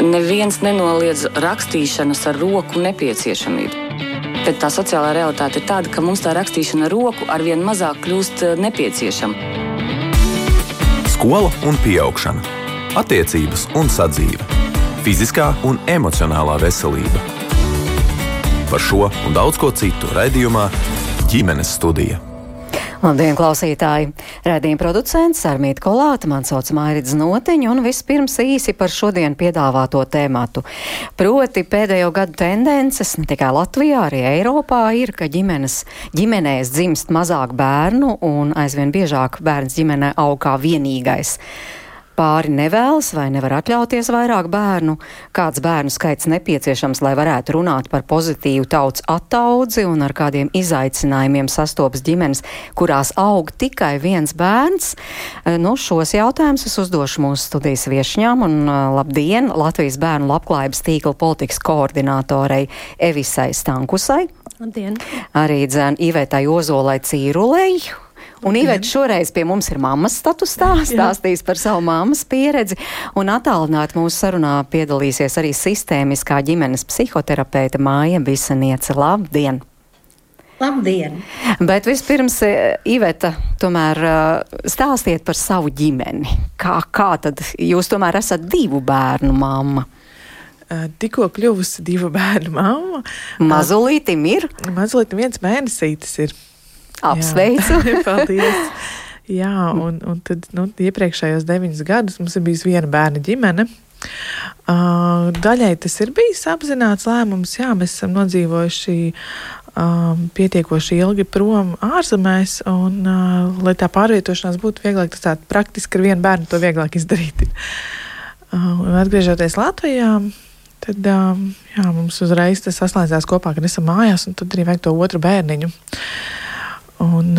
Neviens nenoliedz rakstīšanas ar roku nepieciešamību. Bet tā sociālā realitāte ir tāda, ka mums tā rakstīšana ar roku arvien mazāk kļūst eh, nepieciešama. Skola un augšana, attiecības un sadzīve, fiziskā un emocionālā veselība. Par šo un daudz ko citu raidījumā ģimenes studija. Labdien, klausītāji! Rēdījuma producents Armīti Kolāta, man sauc Mairits Notiņa, un vispirms īsi par šodien piedāvāto tēmatu. Proti pēdējo gadu tendences ne tikai Latvijā, arī Eiropā ir, ka ģimenes, ģimenēs dzimst mazāk bērnu un aizvien biežāk bērns ģimenē aug kā vienīgais pāri nevēlas vai nevar atļauties vairāk bērnu, kāds bērnu skaits nepieciešams, lai varētu runāt par pozitīvu tauts attaudzi un ar kādiem izaicinājumiem sastopas ģimenes, kurās aug tikai viens bērns. Eh, nu, šos jautājumus es uzdošu mūsu studijas viešņām un eh, labdien Latvijas bērnu labklājības tīkla politikas koordinātorei Evisai Stankusai. Labdien! Arī dzēn Ivetai Ozolai Cīrulei Un Iveta šoreiz pie mums ir mammas statusā, stāstīs par savu mammas pieredzi, un attālināt mūsu sarunā piedalīsies arī sistēmiskā ģimenes psihoterapeita Māja Bisaniece. Labdien! Labdien! Bet vispirms, e, Iveta, tomēr e, stāstiet par savu ģimeni. Kā, kā tad jūs tomēr esat divu bērnu mamma? E, tikko kļuvusi divu bērnu mamma. Mazulītim ir? Mazulītim viens mēnesītis ir. Apsveicu! Paldies! Jā, un, un tad nu, iepriekšējos deviņus gadus mums ir bijusi viena bērna ģimene. Uh, daļai tas ir bijis apzināts lēmums, jā, mēs esam nodzīvojuši um, pietiekoši ilgi prom ārzemēs, un, uh, lai tā pārvietošanās būtu vieglāk, tas tā praktiski ar vienu bērnu to vieglāk izdarīt. Uh, un atgriežoties Latvijā, tad um, jā, mums uzreiz tas saslēdzās kopā, kad esam mājās, un tad arī vajag to otru bērniņu. Uh, Un,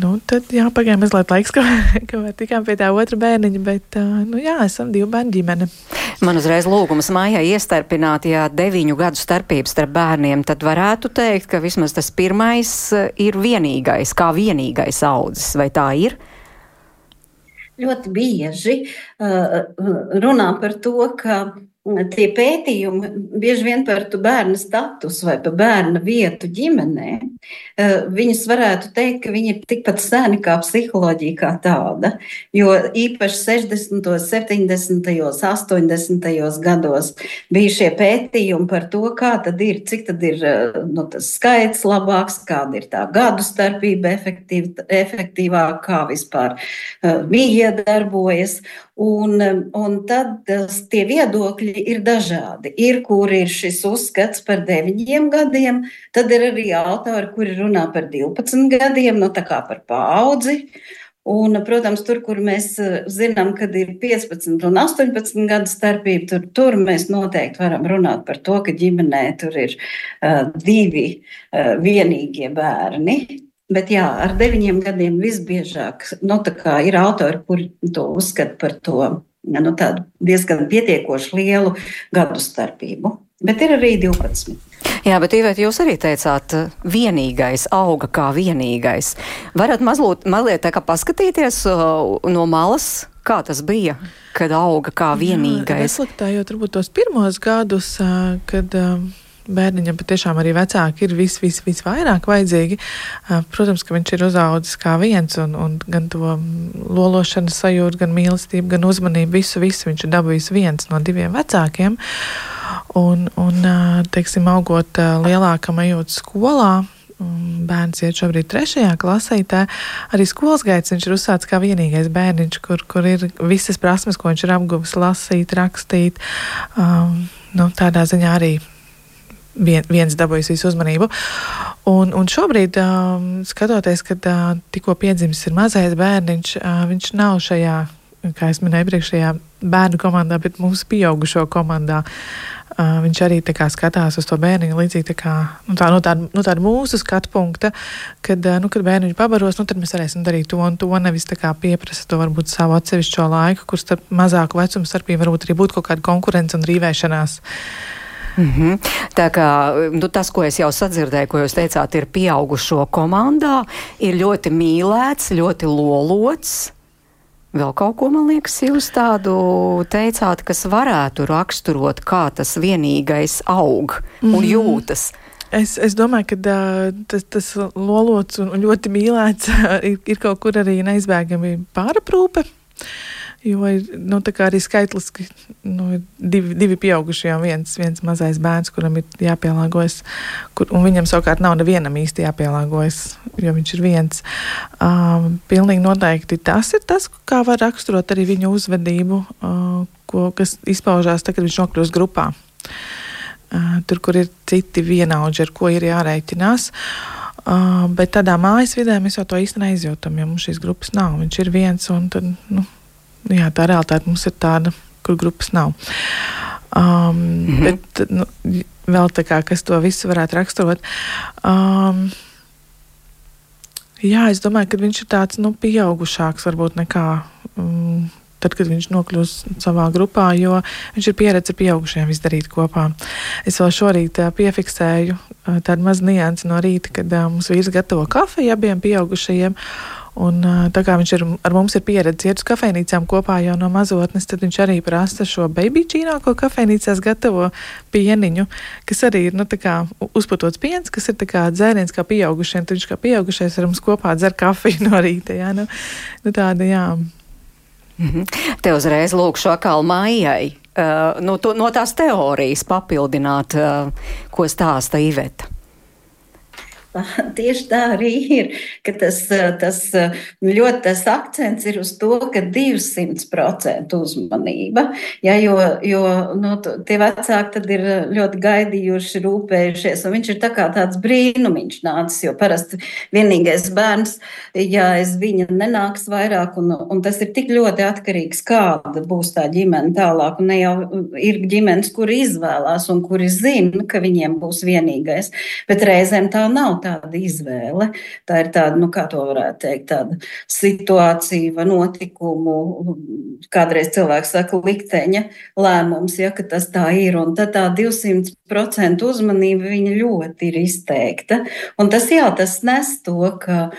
nu, tad jā, pagāja mazliet laiks, kamēr tikām pie tā otra bērniņa, bet, nu, jā, esam divu bērnu ģimene. Man uzreiz lūgums mājā iestarpināt, ja deviņu gadu starpības starp bērniem, tad varētu teikt, ka vismaz tas pirmais ir vienīgais, kā vienīgais audzis, vai tā ir? Ļoti bieži uh, runā par to, ka tie pētījumi bieži vien par bērnu statusu vai par bērnu vietu ģimenē, eh, viņus varētu teikt, ka viņi ir tikpat seni kā psiholoģija kā tāda. Jo īpaši 60., 70., 80. gados bija šie pētījumi par to, kā tad ir, cik tad ir eh, nu, tas skaits labāks, kāda ir tā gadu starpība efektīv, efektīvāk, kā vispār uh, mīja darbojas. Un, un tad tie viedokļi ir dažādi. Ir, kur ir šis uzskats par deviņiem gadiem, tad ir arī autori, kuri runā par 12 gadiem, no nu, tā kā par paudzi. Un, protams, tur, kur mēs zinām, ka ir 15 un 18 gadu starpība, tur, tur mēs noteikti varam runāt par to, ka ģimenē tur ir uh, divi uh, vienīgie bērni. Bet jā, ar deviņiem gadiem visbiežāk nu, ir autori, kuri to uzskata par to nu, diezgan pietiekoši lielu gadu starpību. Bet ir arī 12. Jā, bet Ivēt, jūs arī teicāt, vienīgais auga kā vienīgais. Varat mazliet, mazliet tā kā paskatīties uh, no malas, kā tas bija, kad auga kā vienīgais? Jā, reflektējot varbūt tos pirmos gadus, uh, kad. Uh, bērniņam patiešām arī vecāki ir vis, vis, visvairāk vajadzīgi. Protams, ka viņš ir uzaudzis kā viens, un, un gan to lološanas sajūtu, gan mīlestību, gan uzmanību, visu, visu viņš ir dabūjis viens no diviem vecākiem. Un, un teiksim, augot lielākam, ejot skolā, bērns iet šobrīd trešajā klasē, tā arī skolas gaitas viņš ir uzsācis kā vienīgais bērniņš, kur, kur ir visas prasmes, ko viņš ir apguvis, lasīt, rakstīt. Um, nu, tādā ziņā arī vien, viens dabūjis visu uzmanību. Un, un šobrīd, um, skatoties, kad uh, tikko piedzimis ir mazais bērniņš, uh, viņš nav šajā, kā es minēju, iepriekšējā bērnu komandā, bet mūsu pieaugušo komandā. Uh, viņš arī skatās uz to bērnu līdzīgi tā kā, nu, tā, no, tāda, no tāda mūsu skatu punkta, kad, uh, nu, kad bērniņš pabaros, nu, tad mēs varēsim darīt to un to. Nevis pieprasa to varbūt savu atsevišķo laiku, kur starp mazāku vecumu starpību varbūt arī būtu kaut kāda konkurence un rīvēšanās. Uh, Mm -hmm. Tā kā nu, tas, ko es jau sadzirdēju, ko jūs teicāt, ir pieaugušo komandā, ir ļoti mīlēts, ļoti lolots. Vēl kaut ko, man liekas, jūs tādu teicāt, kas varētu raksturot, kā tas vienīgais aug un mm. jūtas. Es, es domāju, ka uh, tas, tas lolots un ļoti mīlēts ir, ir kaut kur arī neizbēgami pāraprūpe. Jo ir nu, arī skaitliski nu, divi, divi pieaugušie un viens, viens mazais bērns, kuram ir jāpielāgojas. Kur, viņam savukārt nav nevienam īsti jāpielāgojas, jo viņš ir viens. Um, pilnīgi noteikti tas ir tas, kā var raksturot arī viņu uzvedību, uh, ko, kas izpaužās tad, kad viņš nokļūst grupā. Uh, tur, kur ir citi vienaudži, ar ko ir jārēķinās. Uh, bet tādā mājas vidē mēs jau to īsti neizjūtam, jo mums šīs grupas nav. Viņš ir viens un tad. Nu, jā, tā realitāte mums ir tāda, kur grupas nav. Um, mm -hmm. Bet nu, vēl tā kā, kas to visu varētu raksturot. Um, jā, es domāju, ka viņš ir tāds nu, pieaugušāks varbūt nekā. Um, tad, kad viņš nokļūs savā grupā, jo viņš ir pieredzējis ar pieaugušiem izdarīt kopā. Es vēl šorīt uh, piefiksēju uh, tādu mazu niansu no rīta, kad uh, mums vīrs gatavo kafiju abiem pieaugušajiem. Un, tā kā viņš ir, ar mums ir pieredze iet uz kafejnīcām kopā jau no mazotnes, tad viņš arī prasa šo baby čīnā, ko kafejnīcās gatavo pieniņu, kas arī ir nu, uzputots piens, kas ir dzēriens kā pieaugušiem. Tad viņš kā pieaugušais ar mums kopā dzer kafiju no rīta. Jā, nu, nu tāda, jā. -hmm. Te uzreiz lūkšu atkal mājai. Uh, no, to, no tās teorijas papildināt, uh, ko stāsta Iveta. Tieši tā arī ir, tas, tas ļoti tas akcents ir uz to, ka 200% uzmanība, ja, jo, jo nu, tie vecāki tad ir ļoti gaidījuši, rūpējušies, viņš ir tā tāds brīnumiņš nācis, jo parasti vienīgais bērns, ja es viņa nenāks vairāk, un, un tas ir tik ļoti atkarīgs, kāda būs tā ģimene tālāk, un ne jau ir ģimenes, kuri izvēlās un kuri zina, ka viņiem būs vienīgais, bet reizēm tā nav tāda izvēle. Tā ir tāda, nu, kā to varētu teikt, tāda situācija vai notikumu, kādreiz cilvēks saka, likteņa lēmums, ja, tas tā ir. Un tad tā 200% uzmanība viņa ļoti ir izteikta. Un tas, jā, tas nes to, ka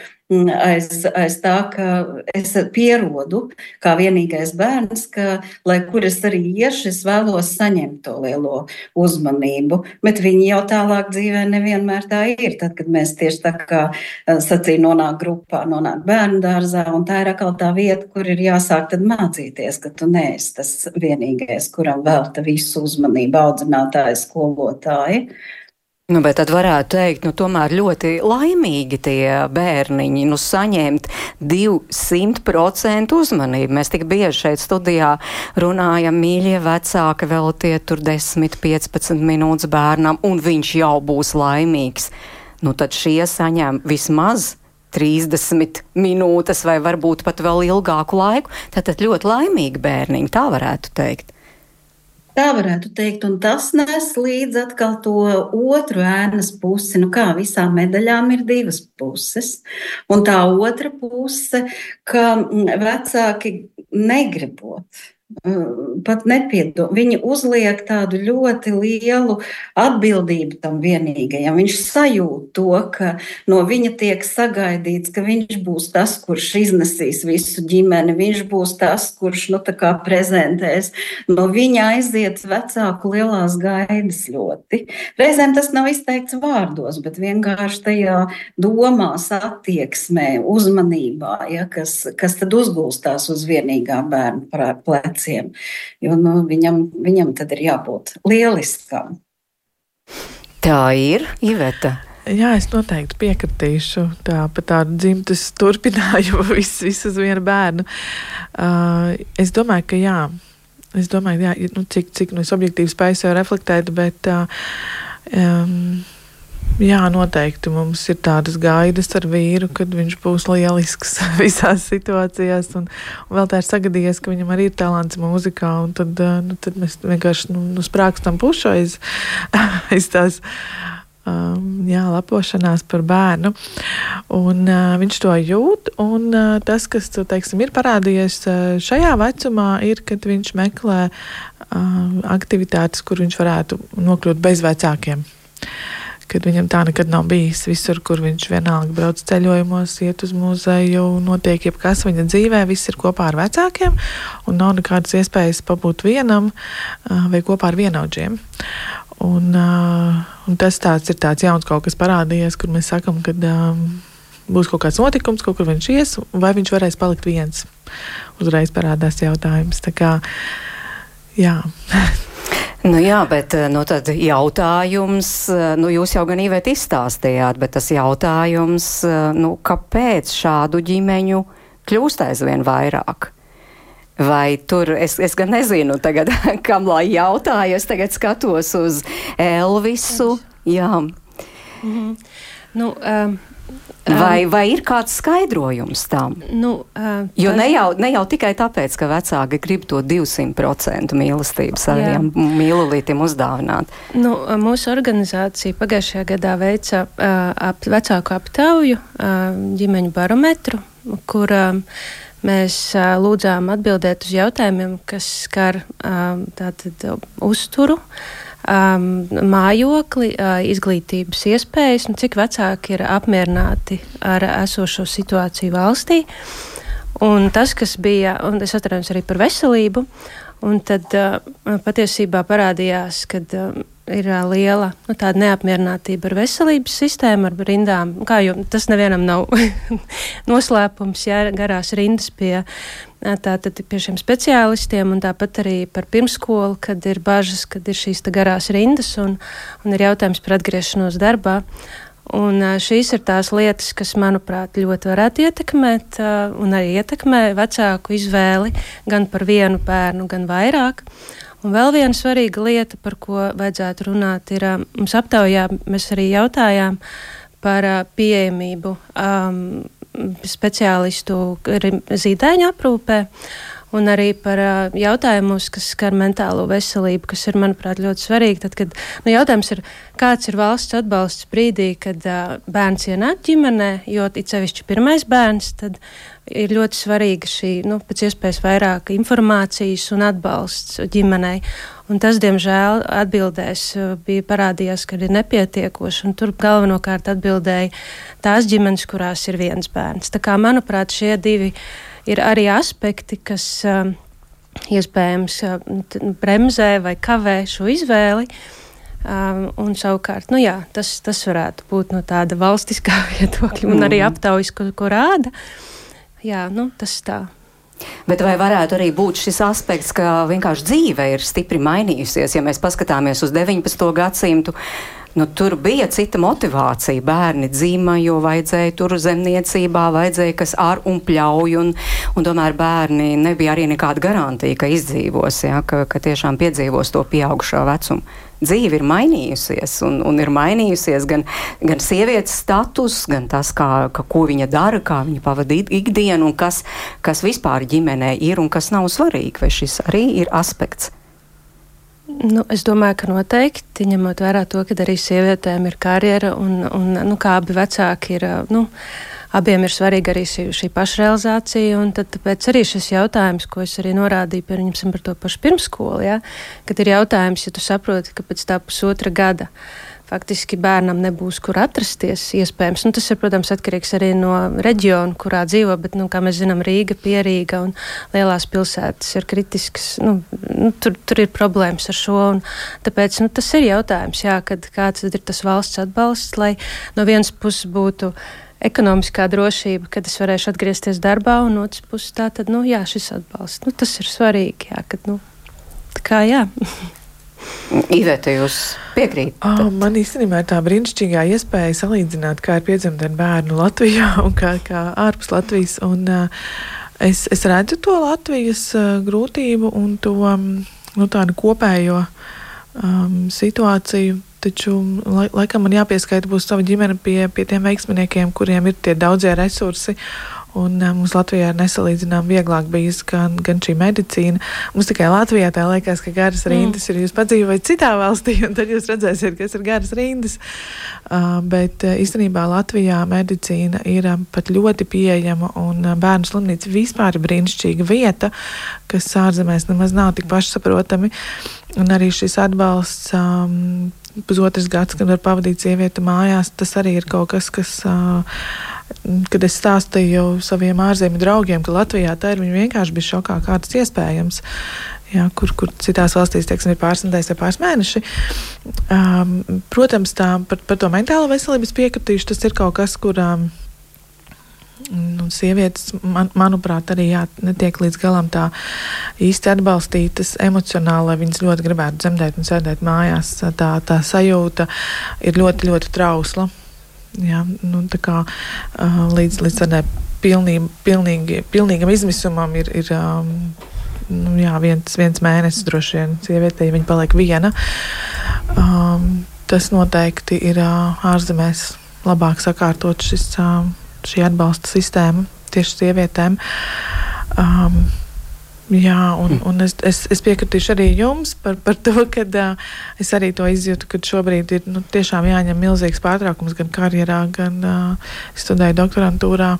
aiz, aiz tā, ka es pierodu kā vienīgais bērns, ka, lai kur es arī iešu, es vēlos saņemt to lielo uzmanību. Bet viņi jau tālāk dzīvē nevienmēr tā ir. Tad, kad mēs tieši tā kā eh, sacīja, nonāk grupā, nonāk bērnu dārzā, un tā ir atkal tā vieta, kur ir jāsāk mācīties, ka tu neesi tas vienīgais, kuram velta visu uzmanību audzinātāji, skolotāji. Nu, bet tad varētu teikt, nu, tomēr ļoti laimīgi tie bērniņi nu, saņemt 200% uzmanību. Mēs tik bieži šeit studijā runājam, mīļie vecāki, veltiet tur 10-15 minūtes bērnam, un viņš jau būs laimīgs. Nu, tad šie saņem vismaz 30 minūtes, vai varbūt pat vēl ilgāku laiku. Tad, tad ļoti laimīgi bērniņi, tā varētu teikt. Tā varētu teikt, un tas nes līdzi atkal to otru ēnas pusi. Nu, kā visām medaļām ir divas puses. Un tā otra puse, ka vecāki negribot pat nepiedod. Viņi uzliek tādu ļoti lielu atbildību tam vienīgajam. Viņš sajūt to, ka no viņa tiek sagaidīts, ka viņš būs tas, kurš iznesīs visu ģimeni, viņš būs tas, kurš nu, prezentēs. No viņa aiziet vecāku lielās gaidas ļoti. Reizēm tas nav izteikts vārdos, bet vienkārši tajā domās, attieksmē, uzmanībā, ja, kas, kas tad uzgulstās uz vienīgā bērna pleca pleciem. Jo nu, viņam, viņam tad ir jābūt lieliskam. Tā ir Iveta. Jā, es noteikti piekritīšu tā, par tādu dzimtas turpinājumu vis, visu uz vienu bērnu. Uh, es domāju, ka jā. Es domāju, jā, nu, cik, cik nu, es objektīvi spēju sev reflektēt, bet uh, um, Jā, noteikti mums ir tādas gaidas ar vīru, kad viņš būs lielisks visās situācijās. Un, un vēl tā ir sagadījies, ka viņam arī ir talants mūzikā. Tad, nu, tad mēs vienkārši nu, nu, sprākstam pušu aiz, aiz tās. Um, jā, lepošanās par bērnu. Un, uh, viņš to jūt. Un, uh, tas, kas teiksim, ir parādījies uh, šajā vecumā, ir, kad viņš meklē uh, aktivitātes, kur viņš varētu nokļūt bez vecākiem. Uh, kad viņam tā nekad nav bijis. Visur, kur viņš vienalga brauc ceļojumos, iet uz muzeju, notiek jebkas viņa dzīvē, viss ir kopā ar vecākiem, un nav nekādas iespējas pabūt vienam vai kopā ar vienaudžiem. Un, un tas tāds ir tāds jauns kaut kas parādījies, kur mēs sakam, ka būs kaut kāds notikums, kaut kur viņš ies, vai viņš varēs palikt viens. Uzreiz parādās jautājums. Tā kā, jā. Nu jā, bet eh, nu, jautājums, eh, nu, jūs jau gan īvēt izstāstījāt, bet tas jautājums, eh, nu, kāpēc šādu ģimeņu kļūst aizvien vairāk? Vai tur es, es gan nezinu, tagad, kam lai jautāju, es tagad skatos uz Elvisu. Jā. Mm -hmm. nu, um, Vai, vai ir kāds skaidrojums tam? Nu, uh, jo ne jau, ne jau tikai tāpēc, ka vecāki grib to 200% mīlestību saviem mīlulītiem uzdāvināt. Nu, mūsu organizācija pagājušajā gadā veica uh, ap, vecāku aptauju, uh, ģimeņu barometru, kur uh, mēs uh, lūdzām atbildēt uz jautājumiem, kas skar uh, tātad, uzturu. Uh, um, mājokli, uh, izglītības iespējas, un cik vecāki ir apmierināti ar esošo situāciju valstī. Un tas, kas bija, un es atceros arī par veselību, un tad uh, patiesībā parādījās, ka uh, ir uh, liela nu, neapmierinātība ar veselības sistēmu, ar rindām. Kā jau tas nevienam nav noslēpums, ja garās rindas pie tātad pie šiem speciālistiem, un tāpat arī par pirmskolu, kad ir bažas, kad ir šīs garās rindas un, un ir jautājums par atgriešanos darbā. Un šīs ir tās lietas, kas, manuprāt, ļoti varētu ietekmēt un arī ietekmē vecāku izvēli gan par vienu bērnu, gan vairāk. Un vēl viena svarīga lieta, par ko vajadzētu runāt, ir mums aptaujā mēs arī jautājām par pieejamību um, speciālistu zīdaiņu aprūpē. Un arī par uh, jautājumus, kas skar mentālo veselību, kas ir, manuprāt, ļoti svarīgi. Tad, kad nu, jautājums ir, kāds ir valsts atbalsts brīdī, kad uh, bērns ienāk ģimenē, jo it sevišķi pirmais bērns, tad ir ļoti svarīga šī nu, pēc iespējas vairāk informācijas un atbalsts ģimenei. Un tas, diemžēl, atbildēs bija parādījās, ka ir nepietiekoši. Tur galvenokārt atbildēja tās ģimenes, kurās ir viens bērns. Tā kā, manuprāt, šie divi ir arī aspekti, kas uh, iespējams uh, bremzē vai kavē šo izvēli. Um, un savukārt, nu jā, tas, tas varētu būt no tāda valstiskā viedokļa, un arī mm. aptaujas, ko, ko rāda. Jā, nu, tas tā. Bet vai varētu arī būt šis aspekts, ka vienkārši dzīve ir stipri mainījusies, ja mēs paskatāmies uz 19. gadsimtu? Nu, tur bija cita motivācija. Bērni dzīvo, jo vajadzēja tur zemniecībā, vajadzēja kas ar un pļauj. Un, un tomēr bērni nebija arī nekāda garantija, ka izdzīvos, ja, ka, ka tiešām piedzīvos to pieaugušo vecumu. Dzīve ir mainījusies, un, un ir mainījusies gan, gan sievietes status, gan tas, kā, ka, ko viņa dara, kā viņa pavadīja ikdienu, un kas, kas vispār ģimenē ir un kas nav svarīgi. Vai šis arī ir aspekts? Nu, es domāju, ka noteikti, ņemot vērā to, ka arī sievietēm ir karjera un, un nu, kā abi vecāki ir. Nu, Abiem ir svarīga arī šī, šī pašrealizācija, tad, tāpēc arī šis jautājums, ko es arī norādīju par, par to pašu pirmskolu, ja, kad ir jautājums, ja tu saproti, ka pēc tā pusotra gada faktiski bērnam nebūs kur atrasties. Iespējams, nu, tas ir, protams, atkarīgs arī no reģiona, kurā dzīvo, bet, nu, kā mēs zinām, Rīga, Pierīga un lielās pilsētas ir kritiskas. Nu, nu, tur, tur ir problēmas ar šo. Tāpēc nu, tas ir jautājums, jā, kad, kāds ir tas valsts atbalsts, lai no vienas puses būtu ekonomiskā drošība, kad es varēšu atgriezties darbā, un otrs puses tā tad, nu, jā, šis atbalsts. Nu, tas ir svarīgi, jā, kad, nu, tā kā jā. Iveta, jūs piekrītat? Oh, man īstenībā ir tā brīnišķīgā iespēja salīdzināt, kā ir piedzimta bērnu Latvijā un kā, kā ārpus Latvijas. Un, uh, es, es redzu to Latvijas uh, grūtību un to um, nu, tādu kopējo um, situāciju. Taču lai, laikam man jāpieskaita būs sava ģimene pie, pie tiem veiksminiekiem, kuriem ir tie daudzie resursi Un uh, mums Latvijā ir nesalīdzinām vieglāk bijis gan, gan šī medicīna. Mums tikai Latvijā tā liekas, ka garas rindas mm. ir. Jūs padzīvojat citā valstī, un tad jūs redzēsiet, kas ir garas rindas. Uh, bet uh, īstenībā Latvijā medicīna ir um, pat ļoti pieejama, un uh, bērnu slimnīca vispār ir brīnišķīga vieta, kas ārzemēs nemaz nav tik pašsaprotami. Un arī šis atbalsts um, pusotrs gads, kad var pavadīt sievieti mājās, tas arī ir kaut kas, kas. Kad es stāstīju saviem ārzemju draugiem, ka Latvijā tā ir, viņi vienkārši bija šokā, kā tas iespējams. Jā, kur, kur citās valstīs teiksim, ir pāris nedēļas vai pāris mēneši. Um, protams, tā, par, par to mentālo veselību piekritīšu. Tas ir kaut kas, kur um, nu, sievietes, man, manuprāt, arī jā, netiek līdz galam tā īsti atbalstītas emocionāli, lai viņas ļoti gribētu dzemdēt un sēdēt mājās. Tā, tā sajūta ir ļoti, ļoti trausla. Jā, nu, kā, uh, līdz līdz tādai pilnīgi, pilnīgi, pilnīgam izmisumam ir. ir um, nu, jā, viens, viens mēnesis droši vien sievietei, ja viņa paliek viena. Um, tas noteikti ir uh, ārzemēs labāk sakārtot šis, uh, šī atbalsta sistēma tieši sievietēm. Um, Jā, un, un es, es, es piekritīšu arī jums par, par to, ka uh, es arī to izjūtu, ka šobrīd ir nu, tiešām jāņem milzīgs pārtraukums gan karjerā, gan uh, studēju doktorantūrā.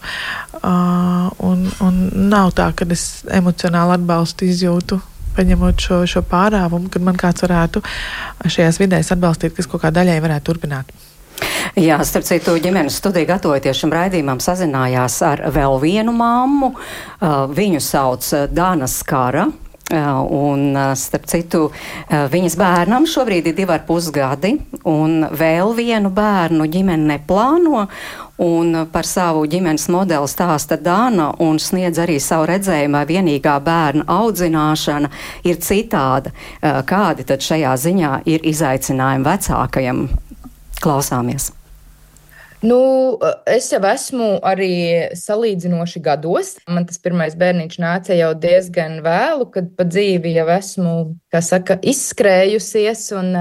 Uh, un, un nav tā, ka es emocionāli atbalstu izjūtu. Paņemot šo, šo pārāvumu, kad man kāds varētu šajās vidēs atbalstīt, kas kaut kā daļai varētu turpināt. Jā, starp citu, ģimenes studija gatavoties šim raidījumam sazinājās ar vēl vienu māmu. Uh, viņu sauc uh, Dāna Skara. Uh, un, starp citu, viņas bērnam šobrīd ir divi ar pus gadi, un vēl vienu bērnu ģimene neplāno. Un par savu ģimenes modeli stāsta Dāna un sniedz arī savu redzējumu, vai vienīgā bērna audzināšana ir citāda. Kādi tad šajā ziņā ir izaicinājumi vecākajam? Klausāmies! Nu, es jau esmu arī salīdzinoši gados. Man tas pirmais bērniņš nāca jau diezgan vēlu, kad pa dzīvi jau esmu, kā saka, izskrējusies un,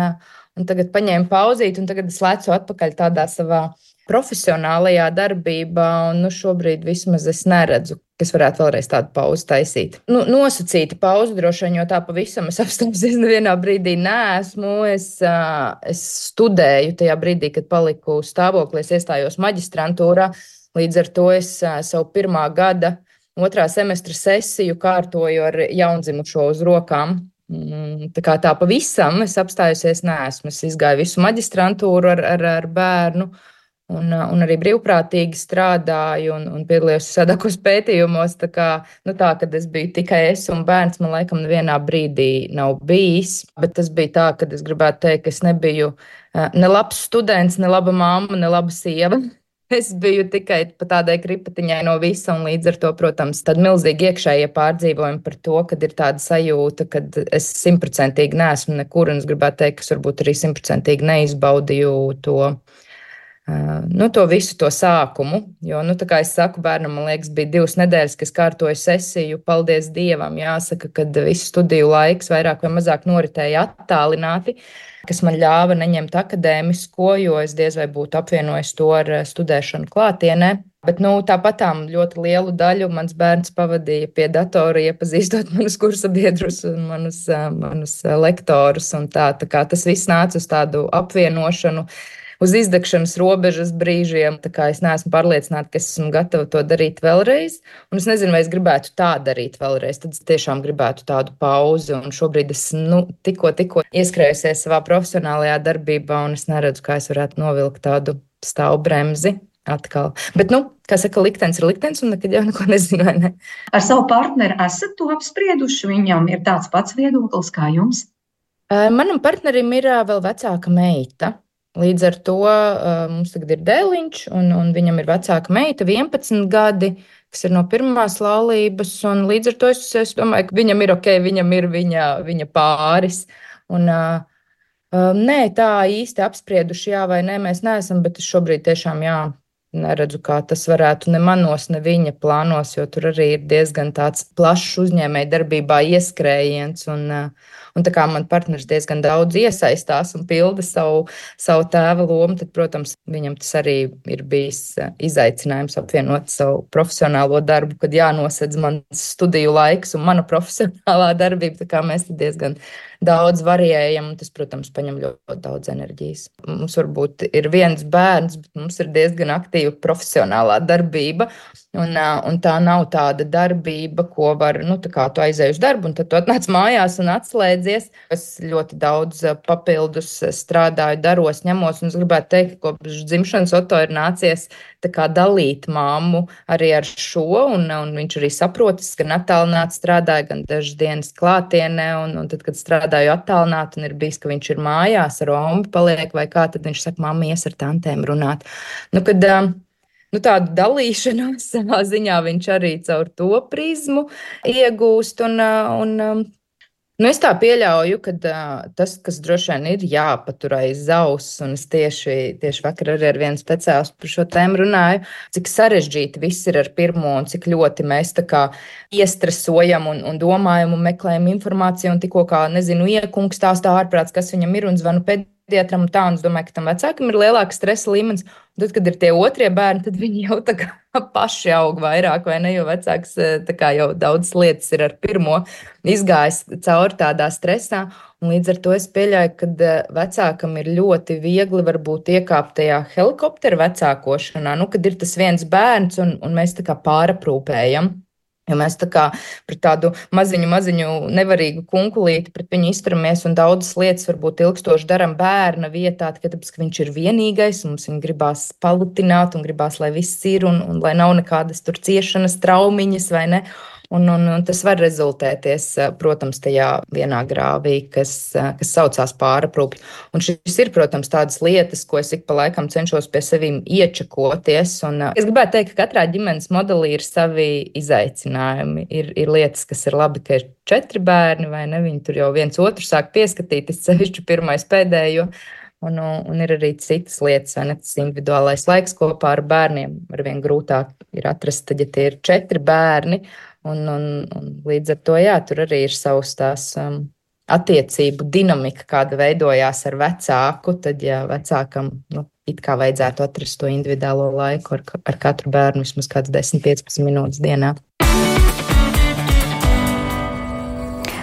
un tagad paņēmu pauzīt, un tagad es lecu atpakaļ tādā savā profesionālajā darbībā, nu, šobrīd vismaz es neredzu, kas varētu vēlreiz tādu pauzi taisīt. Nu, nosacīti pauzi droši vien, jo tā pavisam es apstāsies nevienā brīdī neesmu. Es, es studēju tajā brīdī, kad paliku stāvoklī, es iestājos maģistrantūrā. Līdz ar to es savu pirmā gada otrā semestra sesiju kārtoju ar jaundzimušo uz rokām. Mm, tā kā tā pavisam es apstājusies, neesmu. Es izgāju visu maģistrantūru ar, ar, ar bērnu. Uh, Un, un arī brīvprātīgi strādāju un, un piedalījos sadakos pētījumos. Tā kā, nu tā, kad es biju tikai es un bērns, man laikam nevienā brīdī nav bijis. Bet tas bija tā, ka es gribētu teikt, ka es nebiju ne labs students, ne laba mamma, ne laba sieva. Es biju tikai tādai kripatiņai no visa, un līdz ar to, protams, tāda milzīga iekšējie pārdzīvojumi par to, ka ir tāda sajūta, ka es simtprocentīgi neesmu nekur, un es gribētu teikt, ka es varbūt arī simtprocentīgi neizbaudīju to nu, to visu to sākumu. Jo, nu, kā es saku, bērnam, man liekas, bija divas nedēļas, kas kārtoja sesiju. Paldies Dievam, jāsaka, ka visu studiju laiks vairāk vai mazāk noritēja attālināti, kas man ļāva neņemt akadēmisko, jo es diez vai būtu apvienojis to ar studēšanu klātienē. Bet nu, tāpat tām ļoti lielu daļu mans bērns pavadīja pie datora, iepazīstot manus kursa biedrus un manus, manus lektorus. Tā, tā kā tas viss nāca uz tādu apvienošanu uz izdegšanas robežas brīžiem. Es neesmu pārliecināta, ka es esmu gatava to darīt vēlreiz. Un es nezinu, vai es gribētu tā darīt vēlreiz. Tad es tiešām gribētu tādu pauzi. Un šobrīd es nu, tikko, tikko ieskrējusies savā profesionālajā darbībā, un es neredzu, kā es varētu novilkt tādu stāvu bremzi. Atkal. Bet, nu, kā saka, liktenis ir liktenis, un nekad jau neko nezinu. Ne? Ar savu partneri esat to apsprieduši? Viņam ir tāds pats viedoklis kā jums? Manam partnerim ir vēl vecāka meita. Līdz ar to uh, mums tagad ir dēliņš, un, un viņam ir vecāka meita, 11 gadi, kas ir no pirmās laulības. Līdz ar to es, es domāju, ka viņam ir ok, viņam ir viņa, viņa pāris. Un, uh, nē, tā īsti apsprieduši, jā vai nē, mēs neesam, bet es šobrīd tiešām jā, neredzu, kā tas varētu ne manos, ne viņa plānos, jo tur arī ir diezgan tāds plašs uzņēmēji darbībā ieskrējiens. Un, uh, Un tā kā man partneris diezgan daudz iesaistās un pilda savu, savu tēva lomu, tad, protams, viņam tas arī ir bijis eh, izaicinājums apvienot savu profesionālo darbu, kad jānosedz mans studiju laiks un mana profesionālā darbība. Tā kā mēs diezgan daudz variējam, tas, protams, paņem ļoti daudz enerģijas. Mums varbūt ir viens bērns, bet mums ir diezgan aktīva profesionālā darbība. Un, un tā nav tāda darbība, ko var, nu, tā kā tu aizēji uz darbu, un tad tu atnāc mājās un atslēdz beidzies. Es ļoti daudz papildus strādāju, daros, ņemos, un es gribētu teikt, ka kopš dzimšanas Oto ir nācies dalīt māmu arī ar šo, un, un viņš arī saprotas, gan attālināti strādāja, gan dažas dienas klātienē, un, un tad, kad strādāju attālināti, un ir bijis, ka viņš ir mājās ar ombu paliek vai kā, tad viņš saka, mamma, ies ar tantēm runāt. Nu, kad, nu, tādu dalīšanos savā ziņā viņš arī caur to prizmu iegūst. Un, un, Nu, es tā pieļauju, ka uh, tas, kas droši vien ir jāpatur aiz auss, un es tieši, tieši vakar arī ar vienu speciālistu par šo tēmu runāju, cik sarežģīti viss ir ar pirmo, un cik ļoti mēs tā kā iestresojam un, un domājam un meklējam informāciju, un tikko kā, nezinu, iekungs stāstā ārprāts, kas viņam ir, un zvanu pēdējā pediatram un tā, un es domāju, ka tam vecākam ir lielāks stresa līmenis. Tad, kad ir tie otrie bērni, tad viņi jau tā kā paši aug vairāk, vai ne? Jo vecāks jau daudz lietas ir ar pirmo izgājis cauri tādā stresā. Un līdz ar to es pieļauju, ka vecākam ir ļoti viegli varbūt iekāpt tajā helikoptera vecākošanā, nu, kad ir tas viens bērns un, un mēs tā kā pāraprūpējam. Jo mēs tā kā pret tādu maziņu, maziņu, nevarīgu kunkulīti pret viņu izturamies un daudzas lietas varbūt ilgstoši darām bērna vietā, tikai tāpēc, ka viņš ir vienīgais, mums viņu gribās palutināt un gribās, lai viss ir un, un lai nav nekādas tur ciešanas, traumiņas vai ne. Un, un, un tas var rezultēties, eh, protams, tajā vienā grāvī, kas, eh, kas saucās pāraprūpju. Un šis ir, protams, tādas lietas, ko es ik pa laikam cenšos pie sevīm iečakoties. Un eh, es gribētu teikt, ka katrā ģimenes modelī ir savi izaicinājumi. Ir, ir lietas, kas ir labi, ka ir četri bērni, vai ne? Viņi tur jau viens otru sāk pieskatīties, sevišķi pirmais pēdējo. Un, un ir arī citas lietas, vai ne? Tas individuālais laiks kopā ar bērniem ar vien grūtāk ir atrast, tad, ja tie ir četri bērni. Un, un, un līdz ar to jā, tur arī ir savs tās um, attiecību dinamika, kāda veidojās ar vecāku. Tad, ja vecākam nu, it kā vajadzētu atrast to individuālo laiku ar, ar katru bērnu vismaz kāds 10-15 minūtes dienā.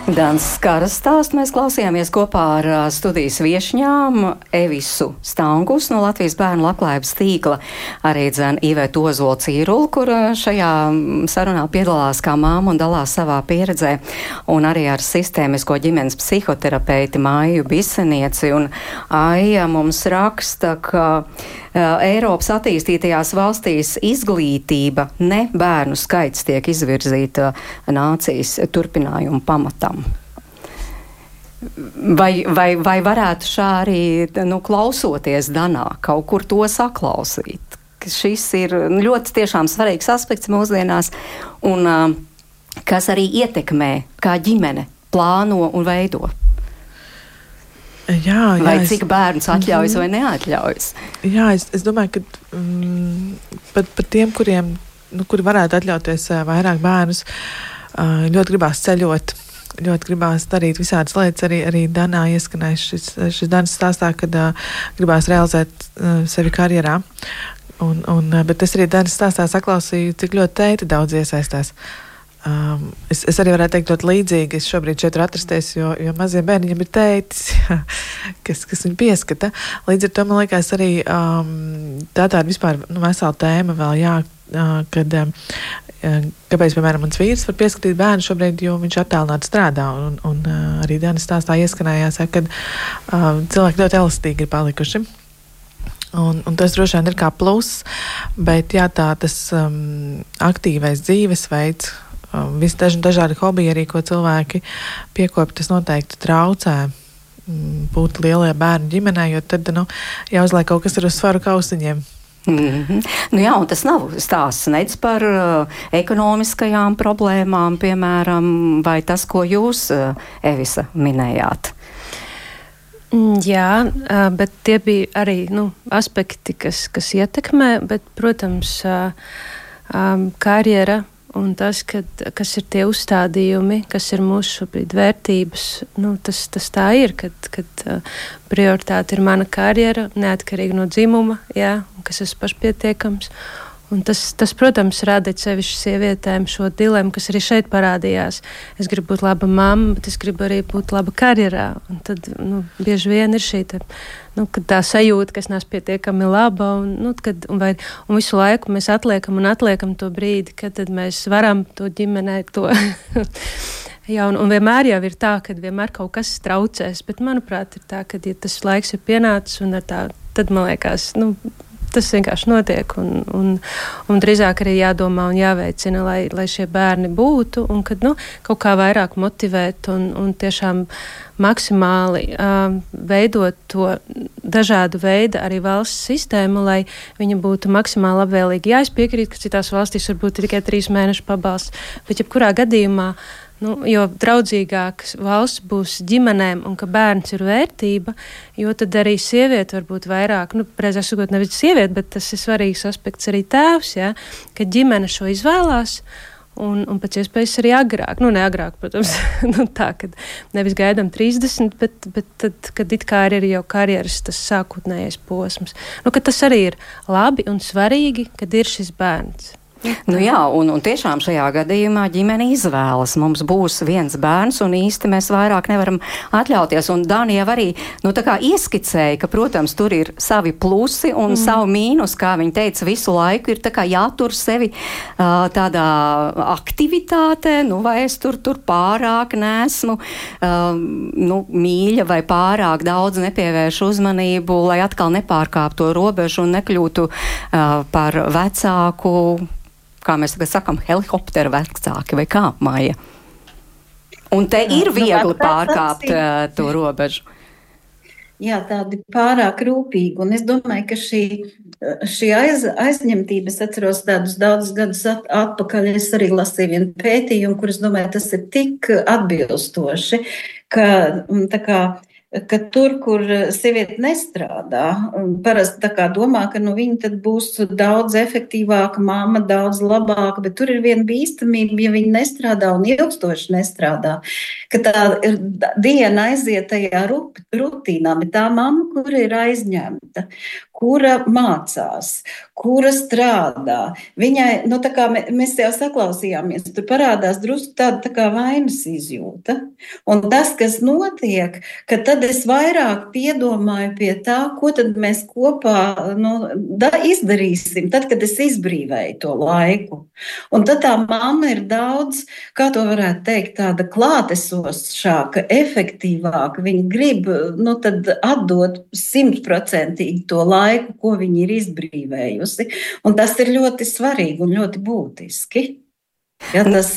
Dans Skaras stāstu mēs klausījāmies kopā ar studijas viešņām Evisu Stangus no Latvijas bērnu labklājības tīkla, arī dzēn Ivet Ozola Cīrulu, kur šajā sarunā piedalās kā māma un dalās savā pieredzē, un arī ar sistēmisko ģimenes psihoterapeiti Māju Bisenieci, un Aija mums raksta, ka Eiropas attīstītajās valstīs izglītība, ne bērnu skaits tiek izvirzīta nācijas turpinājumu pamatam. Vai, vai, vai varētu šā arī, nu, klausoties Danā, kaut kur to saklausīt? Šis ir ļoti tiešām svarīgs aspekts mūsdienās, un uh, kas arī ietekmē, kā ģimene plāno un veido. Jā, jā, vai es... cik bērns atļaujas mm vai neatļaujas? Jā, es, es domāju, ka mm, pat, pat tiem, kuriem, nu, kuri varētu atļauties uh, vairāk bērnus, uh, ļoti gribās ceļot. Ļoti gribās darīt visādas lietas. Arī, arī Danā ieskanēja šis, šis Danas stāstā, kad uh, gribās realizēt uh, sevi karjerā. Un, un, bet es arī Danas stāstā saklausīju, cik ļoti teiti daudz iesaistās. Uh, Um, es, es arī varētu teikt, ļoti līdzīgi. Es šobrīd šeit atrasties, jo, jo maziem bērniem ir tētis, kas, kas viņu pieskata. Līdz ar to man liekas, arī um, tā tāda vispār nu, vesela tēma vēl, jā, uh, kad. Um, Kāpēc, piemēram, mans vīrs var pieskatīt bērnu šobrīd, jo viņš attālināti strādā. Un, un uh, arī Dienas stāstā ieskanējās, ka uh, cilvēki ļoti elastīgi ir palikuši. Un, un tas droši vien ir kā pluss, bet jā, tā tas um, aktīvais dzīvesveids, Visdaži dažādi hobiji arī, ko cilvēki piekopja, tas noteikti traucē mm, būt lielie bērnu ģimenē, jo tad nu, jāuzliek kaut kas ar uz svaru kausiņiem. Mm -hmm. nu jā, tas nav stāsts nec par uh, ekonomiskajām problēmām, piemēram, vai tas, ko jūs, uh, Evisa, minējāt. Mm, jā, uh, bet tie bija arī nu, aspekti, kas, kas ietekmē, bet, protams, uh, um, karjera Un tas, kad, kas ir tie uzstādījumi, kas ir mūsu šobrīd vērtības, nu, tas, tas tā ir, kad, kad uh, prioritāte ir mana karjera, neatkarīgi no dzimuma, jā, kas esmu pašpietiekams. Un tas, tas, protams, rada sevišķi sievietēm šo dilemmu, kas arī šeit parādījās. Es gribu būt laba mamma, bet es gribu arī būt laba karjerā. Un tad nu, bieži vien ir šī te, nu, tā sajūta, ka es neesmu pietiekami laba. Un, nu, kad, un, vai, un visu laiku mēs atliekam un atliekam to brīdi, kad mēs varam to ģimenē to Jā, un, un vienmēr jau ir tā, ka vienmēr kaut kas traucēs, bet manuprāt, ir tā, ka ja tas laiks ir pienācis un tā, tad man liekas, nu, tas vienkārši notiek. Un, un, un drīzāk arī jādomā un jāveicina, lai, lai šie bērni būtu un kad nu, kaut kā vairāk motivēt un, un tiešām maksimāli um, veidot to dažādu veidu arī valsts sistēmu, lai viņa būtu maksimāli labvēlīga. Jā, es piekrītu, ka citās valstīs varbūt ir tikai trīs mēnešu pabalsts, bet jebkurā gadījumā Nu, jo draudzīgāks valsts būs ģimenēm un ka bērns ir vērtība, jo tad arī sieviete var būt vairāk, nu, precīzāk sakot, nevis sieviete, bet tas ir svarīgs aspekts arī tēvs, ja, ka ģimene šo izvēlās. Un, un pēc iespējas arī agrāk, nu, ne agrāk, protams, nu, tā, kad nevis gaidām 30, bet, bet tad, kad it kā ir jau karjeras tas sākotnējais posms. Nu, tas arī ir labi un svarīgi, kad ir šis bērns. Nu jā, un, un tiešām šajā gadījumā ģimene izvēlas. Mums būs viens bērns, un īsti mēs vairāk nevaram atļauties. Un Dānija arī nu, ieskicēja, ka, protams, tur ir savi plusi un mm. savu mīnus, kā viņa teica, visu laiku ir jātur sevi uh, tādā aktivitātē, nu, vai es tur, tur pārāk nesmu uh, nu, mīļa vai pārāk daudz nepievēršu uzmanību, lai atkal nepārkāptu to robežu un nekļūtu uh, par vecāku kā mēs tagad sakām, helikoptera vecāki vai kā māja. Un te ir nu, viegli pārkāpt uh, to robežu. Jā, tādi pārāk rūpīgi. Un es domāju, ka šī, šī aiz, aizņemtība, es atceros tādus daudzus gadus at, atpakaļ, es arī lasīju vienu pētījumu, kur es domāju, tas ir tik atbilstoši, ka tā kā ka tur, kur eh, sieviete nestrādā, parasti domā, ka nu, viņa būs daudz efektīvāka, māma daudz labāka, bet tur ir viena bīstamība, ja viņa nestrādā un ilgstoši nestrādā, ka tā diena aiziet tajā rutīnā, bet tā mamma, kur ir aizņemta, kura mācās, kura strādā. Viņai, nu, kā mēs jau saklausījāmies, tur parādās drusku tāda tā vainas izjūta. Un tas, kas notiek, ka tad es vairāk piedomāju pie tā, ko tad mēs kopā nu, da, izdarīsim, tad, kad es izbrīvēju to laiku. Un tad tā mamma ir daudz, kā to varētu teikt, tāda klātesošāka, efektīvāka. Viņa grib nu, atdot simtprocentīgi to laiku ko viņi ir izbrīvējusi. Un tas ir ļoti svarīgi un ļoti būtiski. Ja, tas,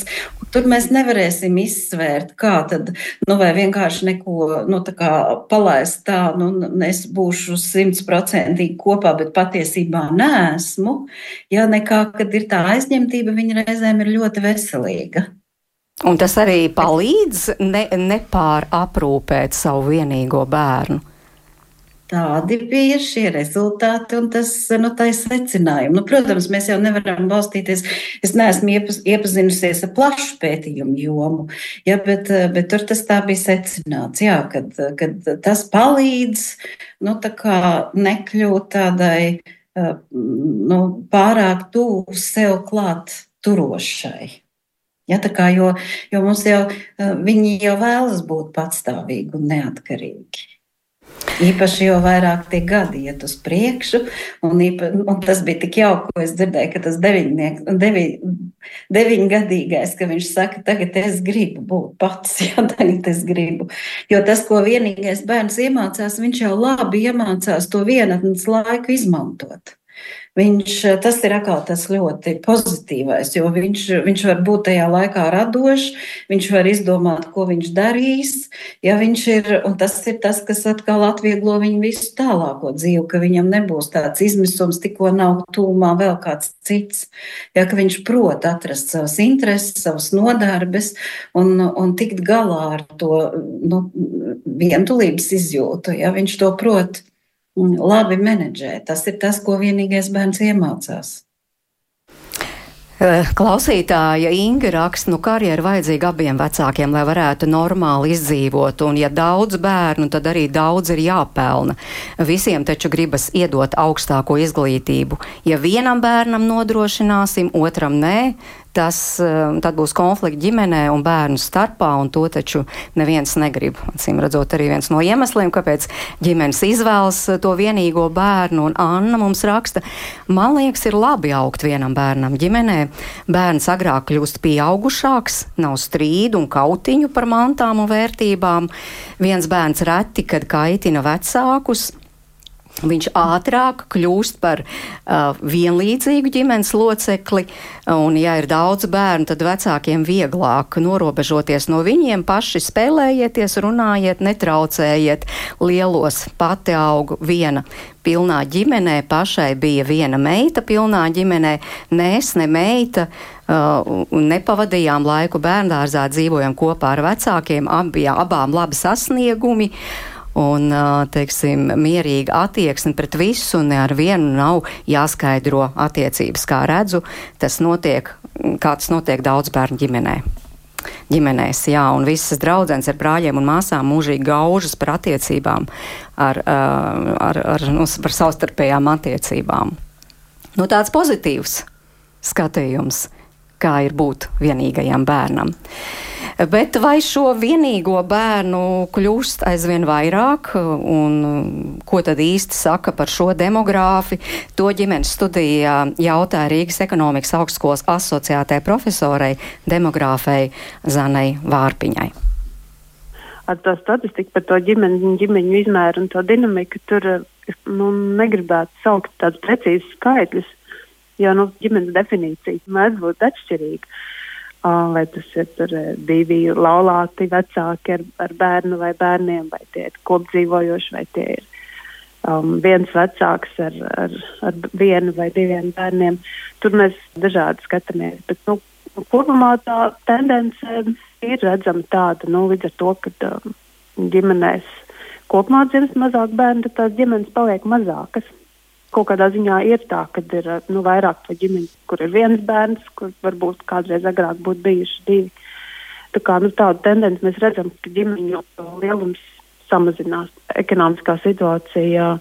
tur mēs nevarēsim izsvērt, kā tad, nu, vai vienkārši neko nu, tā palaist tā, nu, es būšu simtprocentīgi kopā, bet patiesībā nesmu. Ja nekā, kad ir tā aizņemtība, viņa reizēm ir ļoti veselīga. Un tas arī palīdz ne, nepāraprūpēt savu vienīgo bērnu. Tādi bija šie rezultāti un tas nu, secinājumi. Nu, protams, mēs jau nevaram balstīties. Es neesmu iepaz, iepazinusies ar plašu pētījumu jomu, ja, bet, bet tur tas tā bija secināts, jā, kad, kad tas palīdz nu, tā nekļūt tādai nu, pārāk tuvu sev klāt turošai. Ja, kā, jo, jo mums jau viņi jau vēlas būt patstāvīgi un neatkarīgi. Īpaši jo vairāk tie gadi iet uz priekšu, un, īpa, un tas bija tik jauki, ko es dzirdēju, ka tas deviņ, deviņgadīgais, ka viņš saka, tagad es gribu būt pats, jā, tagad es gribu. Jo tas, ko vienīgais bērns iemācās, viņš jau labi iemācās to vienatnes laiku izmantot. Viņš, tas ir atkal tas ļoti pozitīvais, jo viņš, viņš var būt tajā laikā radošs, viņš var izdomāt, ko viņš darīs. Ja viņš ir, un tas ir tas, kas atkal atvieglo viņu visu tālāko dzīvi, ka viņam nebūs tāds izmisums, tikko nav tūmā vēl kāds cits. Ja, viņš prot atrast savas intereses, savas nodarbes un, un tikt galā ar to nu, vientulības izjūtu. Ja, viņš to prot labi menedžē. Tas ir tas, ko vienīgais bērns iemācās. Eh, klausītāja Inga raksta, nu karjeru vajadzīga abiem vecākiem, lai varētu normāli izdzīvot, un ja daudz bērnu, tad arī daudz ir jāpelna. Visiem taču gribas iedot augstāko izglītību. Ja vienam bērnam nodrošināsim, otram nē, tas tad būs konflikti ģimenē un bērnu starpā, un to taču neviens negrib. Acīm redzot, arī viens no iemesliem, kāpēc ģimenes izvēlas to vienīgo bērnu, un Anna mums raksta, man liekas, ir labi augt vienam bērnam ģimenē. Bērns agrāk kļūst pieaugušāks, nav strīdu un kautiņu par mantām un vērtībām. Viens bērns reti, kad kaitina vecākus, Viņš ātrāk kļūst par uh, vienlīdzīgu ģimenes locekli, un, ja ir daudz bērnu, tad vecākiem vieglāk norobežoties no viņiem, paši spēlējieties, runājiet, netraucējiet lielos. Pati augu viena pilnā ģimenē, pašai bija viena meita pilnā ģimenē, nes ne meita. Uh, nepavadījām laiku bērngārzā, dzīvojam kopā ar vecākiem, abi, abām labi sasniegumi. Uh, un teiksim, mierīga attieksme pret visu, un ar vienu nav jāskaidro attiecības. Kā redzu, tas notiek, kā tas notiek daudz bērnu ģimenē. Ģimenēs, jā, un visas draudzenes ar brāļiem un māsām mūžīgi gaužas par attiecībām, ar, ar, ar, nu, par savstarpējām attiecībām. Nu, tāds pozitīvs skatījums, kā ir būt vienīgajam bērnam. Bet vai šo vienīgo bērnu kļūst aizvien vairāk, un ko tad īsti saka par šo demogrāfi? To ģimenes studijā jautāja Rīgas ekonomikas augstskolas asociētai profesorei, demogrāfei Zanai Vārpiņai. Ar to statistiku par to ģimeņu, ģimeņu izmēru un to dinamiku tur nu, negribētu saukt tādus precīzus skaitļus, jo nu, ģimenes definīcija mēdz būt atšķirīga. Vai tas ir tur, divi laulāti vecāki ar, ar bērnu vai bērniem, vai tie ir kopdzīvojoši, vai tie ir um, viens vecāks ar, ar, ar vienu vai diviem bērniem. Tur mēs dažādi skatāmies. Bet, nu, kopumā tā tendence ir redzama tāda, nu, līdz ar to, ka um, ģimenēs kopumā dzimst mazāk bērnu, tad tās ģimenes paliek mazākas kaut kādā ziņā ir tā, ka ir nu, vairāk to ģimeni, kur ir viens bērns, kur varbūt kādreiz agrāk būtu bijuši divi. Tā kā, nu, tādu tendenci mēs redzam, ka ģimeņu lielums samazinās. Ekonomiskā situācija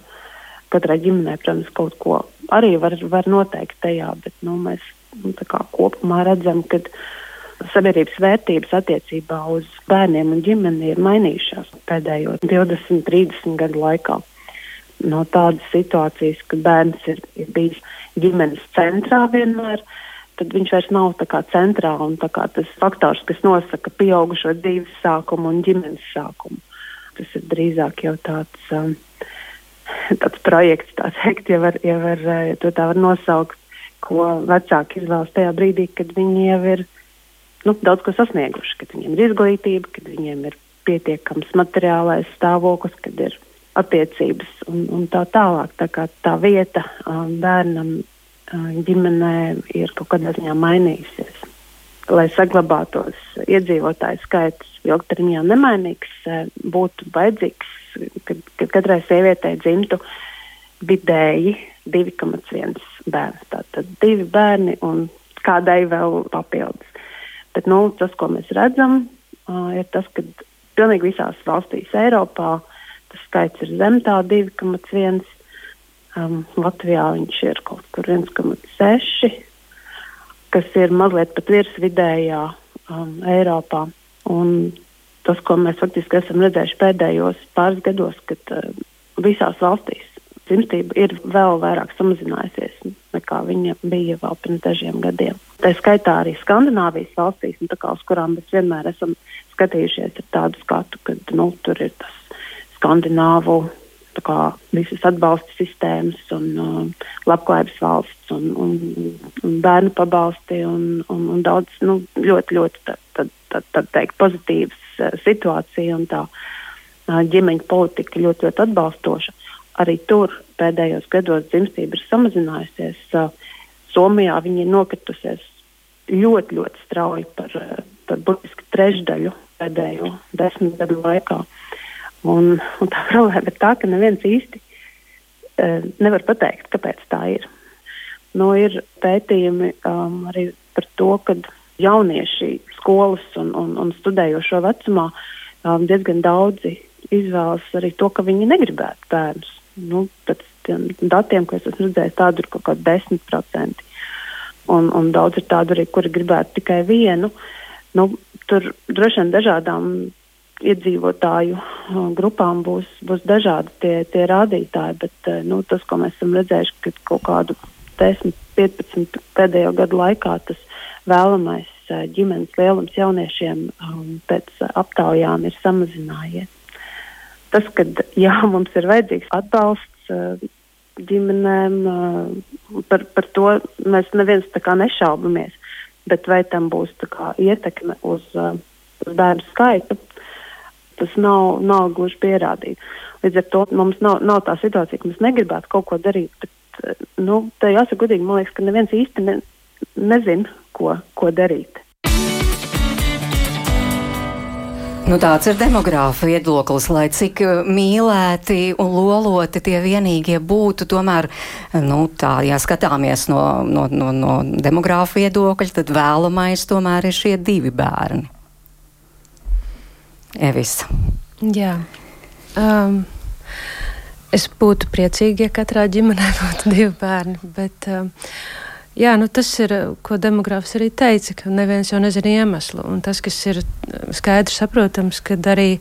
katrai ģimenei, protams, kaut ko arī var, var noteikt tajā, bet nu, mēs nu, kopumā redzam, ka sabiedrības vērtības attiecībā uz bērniem un ģimeni ir mainījušās pēdējo 20, 30 gadu laikā no tādas situācijas, ka bērns ir, ir bijis ģimenes centrā vienmēr, tad viņš vairs nav centrā un tas faktors, kas nosaka pieaugušo dzīves sākumu un ģimenes sākumu. Tas ir drīzāk jau tāds, um, tāds projekts, tā teikt, ja, var, ja, var, ja to tā var nosaukt, ko vecāki izvēlas tajā brīdī, kad viņi jau ir nu, daudz ko sasnieguši, kad viņiem ir izglītība, kad viņiem ir pietiekams materiālais stāvoklis, kad ir attiecības un, un tā tālāk. Tā kā tā vieta bērnam ģimenē ir kaut kādā ziņā mainījusies. Lai saglabātos iedzīvotāju skaits ilgtermiņā nemainīgs, būtu vajadzīgs, kad, kad katrai sievietei dzimtu vidēji 2,1 bērns. Tātad divi bērni un kādai vēl papildus. Bet nu, tas, ko mēs redzam, ir tas, ka pilnīgi visās valstīs Eiropā uh, tas skaits ir zem tā 2,1. Um, Latvijā viņš ir kaut kur 1,6, kas ir mazliet pat virs vidējā um, Eiropā. Un tas, ko mēs faktiski esam redzējuši pēdējos pāris gados, kad uh, visās valstīs dzimstība ir vēl vairāk samazinājusies nekā viņa bija vēl pirms dažiem gadiem. Tā skaitā arī Skandināvijas valstīs, kā, uz kurām mēs vienmēr esam skatījušies ar tādu skatu, ka nu, tur ir tas skandināvu kā, visas atbalsta sistēmas un uh, labklājības valsts un, un, un bērnu pabalsti un, un, un daudz nu, ļoti, ļoti tā, tā, tā, tā teikt, pozitīvas uh, situācija un tā uh, ģimeņa politika ļoti, ļoti atbalstoša. Arī tur pēdējos gados dzimstība ir samazinājusies. Uh, Somijā viņa ir nokritusies ļoti, ļoti strauji par, uh, par burtiski trešdaļu pēdējo desmit gadu laikā. Uh, Un, un tā problēma ir tā, ka neviens īsti uh, nevar pateikt, kāpēc tā ir. Nu, ir pētījumi um, arī par to, ka jaunieši skolas un, un, un studējošo vecumā um, diezgan daudzi izvēlas arī to, ka viņi negribētu bērnus. Nu, pēc tiem datiem, ko es esmu redzējis, tādu ir kaut kādi 10%. un, un daudz ir tādu arī, kuri gribētu tikai vienu. Nu, tur droši vien dažādām iedzīvotāju uh, grupām būs, būs dažādi tie, tie rādītāji, bet uh, nu, tas, ko mēs esam redzējuši, ka kaut kādu 10, 15 pēdējo gadu laikā tas vēlamais uh, ģimenes lielums jauniešiem um, pēc aptaujām ir samazinājies. Tas, ka jā, mums ir vajadzīgs atbalsts ģimenēm, par, par to mēs neviens nešaubamies, bet vai tam būs kā, ietekme uz, uz bērnu skaitu, tas nav, nav gluži pierādīts. Līdz ar to mums nav, nav tā situācija, ka mēs negribētu kaut ko darīt, bet, nu, tā jāsaka godīgi, man liekas, ka neviens īsti ne, nezin, ko, ko darīt. Nu, tāds ir demogrāfa viedoklis, lai cik uh, mīlēti un loloti tie vienīgie būtu. Tomēr, nu, tā, ja skatāmies no, no, no, no demogrāfa viedokļa, tad vēlamais tomēr ir šie divi bērni. Evis. Jā. Um, es būtu priecīga, ja katrā ģimenē būtu divi bērni, bet um, Jā, nu tas ir, ko demogrāfs arī teica, ka neviens jau nezina iemeslu. Un tas, kas ir skaidrs saprotams, ka arī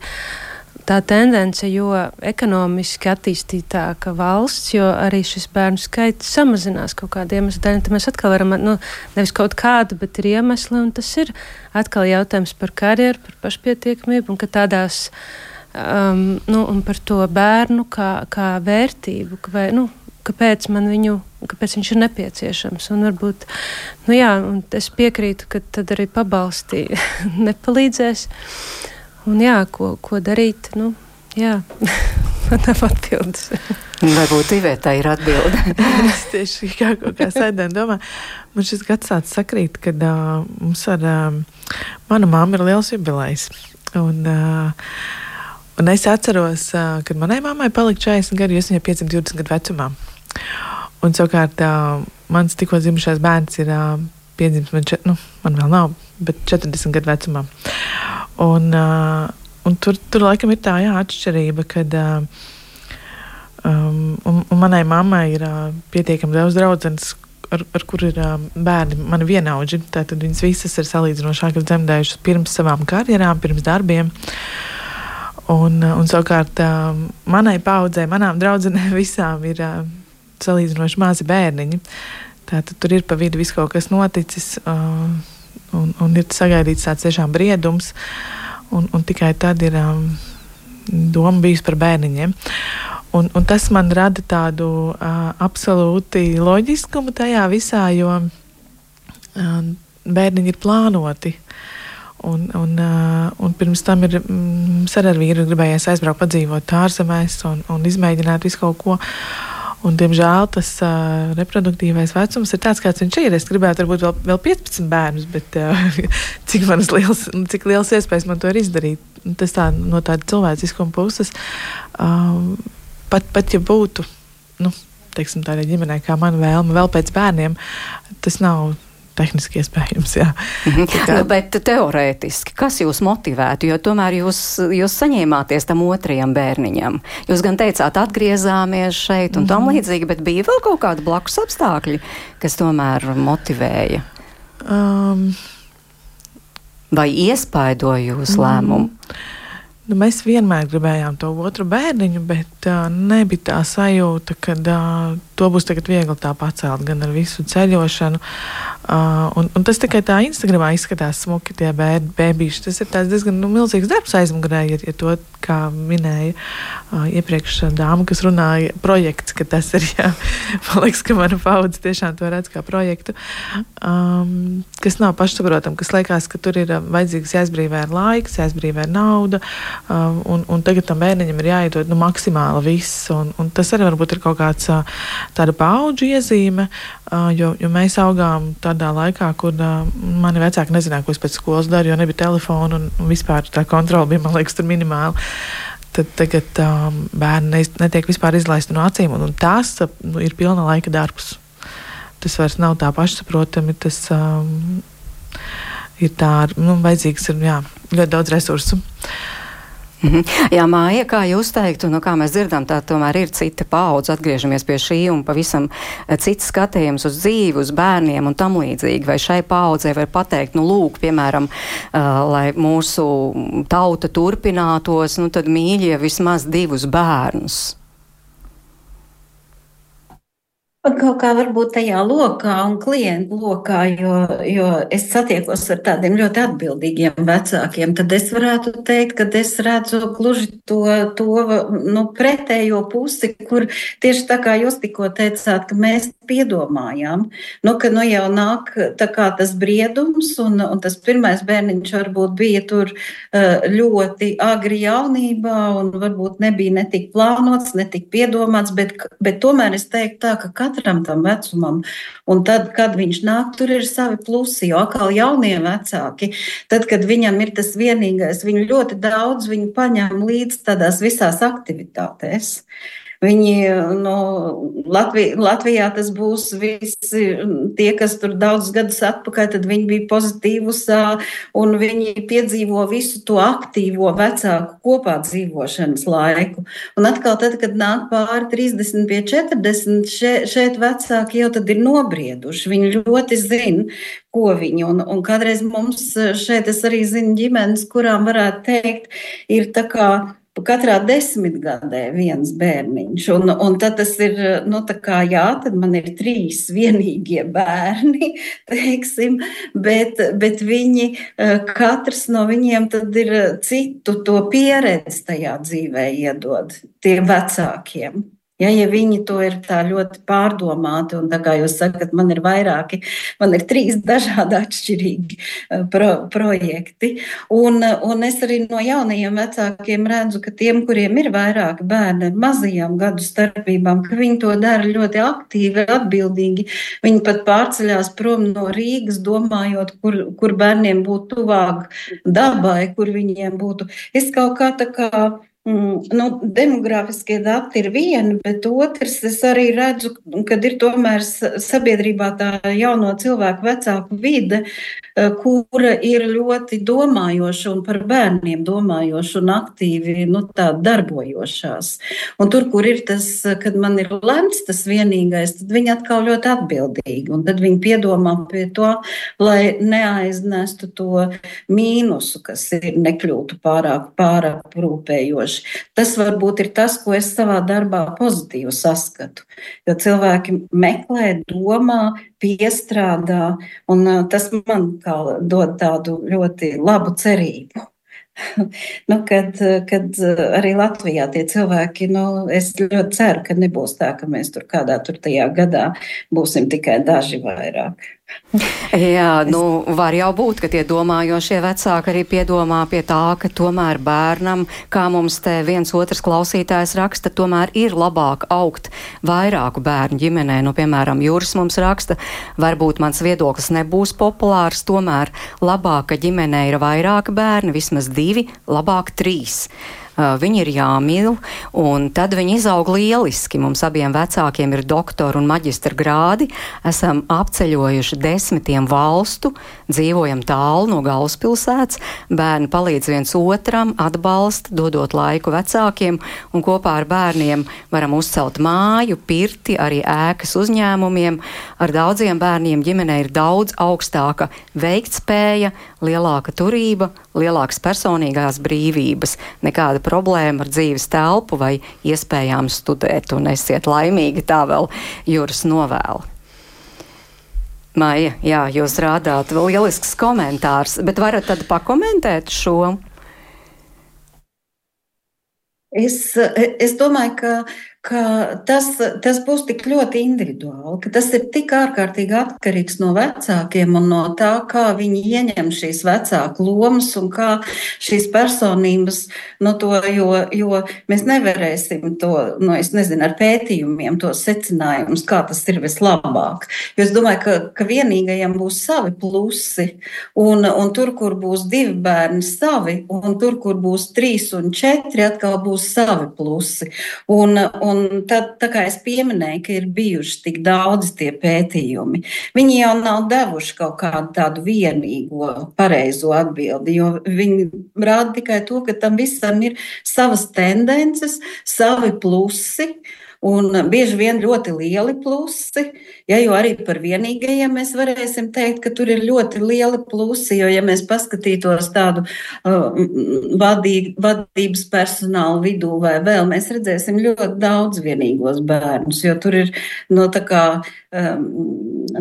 tā tendence, jo ekonomiski attīstītāka valsts, jo arī šis bērnu skaits samazinās kaut kāda iemesla dēļ. Tad mēs atkal varam, nu, nevis kaut kādu, bet ir iemesli, un tas ir atkal jautājums par karjeru, par pašpietiekamību, un ka tādās, um, nu, un par to bērnu kā, kā vērtību, ka vai, nu, kāpēc man viņu, kāpēc viņš ir nepieciešams. Un varbūt, nu jā, un es piekrītu, ka tad arī pabalsti nepalīdzēs. Un jā, ko, ko darīt, nu, jā, man nav atbildes. Varbūt Iveta ir atbilde. es tieši kā kaut kā sēdēju domā, man šis gads sāc sakrīt, kad uh, mums ar uh, manu māmu ir liels jubilejs. Un, uh, Un es atceros, uh, kad manai mammai palika 40 gadi, jo es viņai 520 gadu vecumā. Un savukārt uh, mans tikko dzimušais bērns ir uh, piedzimis, man, nu, man vēl nav, bet 40 gadu vecumā. Un, uh, un tur, tur laikam ir tā jā, atšķirība, kad uh, um, un, un manai mammai ir uh, pietiekami daudz draudzenes, ar, ar kuriem ir uh, bērni, mani vienaudži. Tātad viņas visas ir salīdzinoši agri dzemdējušas pirms savām karjerām, pirms darbiem. Un, un savukārt manai paudzei, manām draudzenēm visām ir salīdzinoši mazi bērniņi. Tātad tur ir pa vidu viss kaut kas noticis, uh, un, un ir sagaidīts tāds tiešām briedums, un, un tikai tad ir um, doma bijusi par bērniņiem. Un, un tas man rada tādu uh, absolūti loģiskumu tajā visā, jo uh, bērniņi ir plānoti. Un, un, uh, un pirms tam ir mm, ar vīru gribējies aizbraukt, padzīvot ārzemēs un, un izmēģināt visu kaut ko. Un, diemžēl tas uh, reproduktīvais vecums ir tāds, kāds viņš ir. Es gribētu varbūt vēl, vēl 15 bērnus, bet uh, cik, liels, cik liels iespējas man to ir izdarīt. Tas tā, no tāda cilvēciskuma puses, uh, pat, pat ja būtu nu, teiksim, tādā ģimenē, kā man vēlme, vēl pēc bērniem, tas nav tehniski iespējams. Mhm. Kā... Nu, bet teorētiski, kas jūs motivētu? Jo tomēr jūs, jūs saņēmāties tam otrajam bērniņam. Jūs gan teicāt, atgriezāmies šeit un mm -hmm. tam līdzīgi, bet bija vēl kaut kādi blakus apstākļi, kas tomēr motivēja? Um, Vai iespaidoja jūsu mm. lēmumu? Nu, mēs vienmēr gribējām to otru bērniņu, bet uh, nebija tā sajūta, ka uh, to būs viegli tā pacelt, gan ar visu ceļošanu. Uh, un, un tas tikai tā Instagramā izskatās smuki, tie bērniši. Tas ir diezgan nu, milzīgs darbs aizmugurē, ja, ja to, kā minēja uh, iepriekš dāma, kas runāja, projekts, ka tas ir. Jā, man liekas, ka mana paudze tiešām to redz kā projektu, um, kas nav pašsaprotam, kas liekas, ka tur ir vajadzīgs jāizbrīvē ar laiks, jāizbrīvē ar naudu, um, un, un tagad tam bērniņam ir jāiedod nu, maksimāli viss. Un, un tas arī varbūt ir kaut kāds uh, tāda paudžu iezīme, uh, jo, jo mēs augām tādā laikā, kur uh, mani vecāki nezināja, ko es pēc skolas daru, jo nebija telefona un, vispār tā kontrola bija, man liekas, minimāla. Tad tagad um, bērni netiek vispār izlaisti no acīm, un, un tas nu, ir pilna laika darbs. Tas vairs nav tā pašsaprotami. Tas um, ir tā, nu, vajadzīgs ir jā, ļoti daudz resursu. Mhm. Jā, māja, kā jūs teiktu, nu, kā mēs dzirdam, tā tomēr ir cita paudze. Atgriežamies pie šī un pavisam eh, cits skatījums uz dzīvi, uz bērniem un tam līdzīgi. Vai šai paudzei var pateikt, nu, lūk, piemēram, uh, lai mūsu tauta turpinātos, nu, tad mīļie vismaz divus bērnus. Kaut kā varbūt tajā lokā un klientu lokā, jo, jo es satiekos ar tādiem ļoti atbildīgiem vecākiem, tad es varētu teikt, ka es redzu gluži to, to nu, pretējo pusi, kur tieši tā kā jūs tikko teicāt, ka mēs piedomājām, nu, ka nu jau nāk tas briedums, un, un tas pirmais bērniņš varbūt bija tur ļoti agri jaunībā, un varbūt nebija netik plānots, netik piedomāts, bet, bet tomēr es teiktu tā, ka katram tam vecumam. Un tad, kad viņš nāk, tur ir savi plusi. Jo atkal jaunie vecāki, tad, kad viņam ir tas vienīgais, viņu ļoti daudz viņu paņem līdzi tādās visās aktivitātēs. Viņi, nu, Latvijā, Latvijā tas būs visi tie, kas tur daudz gadus atpakaļ, tad viņi bija pozitīvusā un viņi piedzīvo visu to aktīvo vecāku kopā dzīvošanas laiku. Un atkal tad, kad nāk pāri 30 pie 40, šeit, šeit vecāki jau tad ir nobrieduši. Viņi ļoti zina, ko viņi. Un, un kādreiz mums šeit, es arī zinu ģimenes, kurām varētu teikt, ir tā kā Katrā desmitgadē viens bērniņš. Un, un tad tas ir, nu, tā kā, jā, tad man ir trīs vienīgie bērni, teiksim, bet, bet viņi, eh, katrs no viņiem tad ir citu to pieredzi tajā dzīvē iedod tiem vecākiem. Ja, ja viņi to ir tā ļoti pārdomāti, un tā kā jūs sakat, man ir vairāki, man ir trīs dažādi atšķirīgi eh, pro, projekti. Un, un es arī no jaunajiem vecākiem redzu, ka tiem, kuriem ir vairāki bērni ar mazajām gadu starpībām, ka viņi to dara ļoti aktīvi, atbildīgi. Viņi pat pārceļās prom no Rīgas, domājot, kur, kur bērniem būtu tuvāk dabai, kur viņiem būtu. Es kaut kā tā kā nu, demogrāfiskie dati ir viena, bet otrs, es arī redzu, ka ir tomēr sabiedrībā tā jauno cilvēku vecāku vide, eh, kura ir ļoti domājoša un par bērniem domājoša un aktīvi nu, darbojošās. Un tur, kur ir tas, kad man ir lemts tas vienīgais, tad viņi atkal ļoti atbildīgi. Un tad viņi piedomā pie to, lai neaiznestu to mīnusu, kas ir nekļūtu pārāk, pārāk rūpējoši īpaši. Tas varbūt ir tas, ko es savā darbā pozitīvi saskatu. Jo cilvēki meklē, domā, piestrādā, un tas man dod tādu ļoti labu cerību. nu, kad, kad arī Latvijā tie cilvēki, nu, es ļoti ceru, ka nebūs tā, ka mēs tur kādā tur tajā gadā būsim tikai daži vairāk. Jā, nu, var jau būt, ka tie domājošie vecāki arī piedomā pie tā, ka tomēr bērnam, kā mums te viens otrs klausītājs raksta, tomēr ir labāk augt vairāku bērnu ģimenē. Nu, piemēram, Jūras mums raksta, varbūt mans viedoklis nebūs populārs, tomēr labāk, ka ģimenē ir vairāki bērni, vismaz divi, labāk trīs. Viņi ir jāmīl, un tad viņi izaug lieliski. Mums abiem vecākiem ir doktora un maģistra grādi. Esam apceļojuši desmitiem valstu, dzīvojam tālu no galvaspilsētas. Bērni palīdz viens otram, atbalsta, dodot laiku vecākiem, un kopā ar bērniem varam uzcelt māju, pirti, arī ēkas uzņēmumiem. Ar daudziem bērniem ģimenē ir daudz augstāka veiktspēja, lielāka turība, lielākas personīgās brīvības, nekāda problēma ar dzīves telpu vai iespējām studēt, un esiet laimīgi, tā vēl jūras novēla. Maija, jā, jūs rādāt lielisks komentārs, bet varat tad pakomentēt šo? Es, es domāju, ka ka tas, tas būs tik ļoti individuāli, ka tas ir tik ārkārtīgi atkarīgs no vecākiem un no tā, kā viņi ieņem šīs vecāku lomas un kā šīs personības, nu, to, jo, jo mēs nevarēsim to, nu, es nezinu, ar pētījumiem to secinājumus, kā tas ir vislabāk. Jo es domāju, ka, ka vienīgajam būs savi plusi, un, un tur, kur būs divi bērni savi, un tur, kur būs trīs un četri, atkal būs savi plusi. Un, un un tad, tā kā es pieminēju, ka ir bijuši tik daudz tie pētījumi, viņi jau nav devuši kaut kādu tādu vienīgo pareizo atbildi, jo viņi rāda tikai to, ka tam visam ir savas tendences, savi plusi. Un bieži vien ļoti lieli plusi, ja, jo arī par vienīgajiem mēs varēsim teikt, ka tur ir ļoti lieli plusi. Jo, ja mēs paskatītos tādu uh, vadī, vadības personālu vidū vai vēl, mēs redzēsim ļoti daudz vienīgos bērnus, jo tur ir no tā kā um,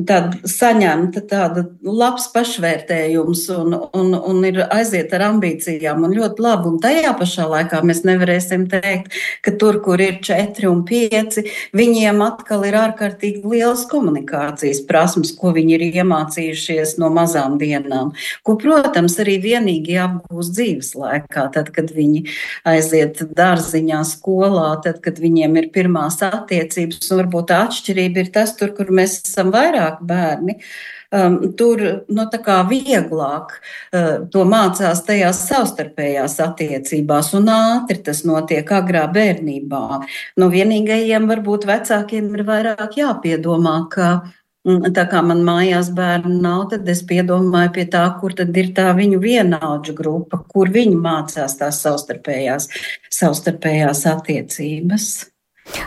tāda saņemta tāda labs pašvērtējums un, un, un ir aiziet ar ambīcijām un ļoti labi. Un tajā pašā laikā mēs nevarēsim teikt, ka tur, kur ir četri un pieci, pieci, viņiem atkal ir ārkārtīgi liels komunikācijas prasmes, ko viņi ir iemācījušies no mazām dienām, ko, protams, arī vienīgi apgūst dzīves laikā, tad, kad viņi aiziet dārziņā, skolā, tad, kad viņiem ir pirmās attiecības, un varbūt tā atšķirība ir tas, tur, kur mēs esam vairāk bērni um, tur nu, vieglāk uh, to mācās tajās savstarpējās attiecībās, un ātri tas notiek agrā bērnībā. Nu, vienīgajiem varbūt vecākiem ir vairāk jāpiedomā, ka mm, Tā kā man mājās bērnu nav, tad es piedomāju pie tā, kur tad ir tā viņu vienaudžu grupa, kur viņi mācās tās savstarpējās, savstarpējās attiecības.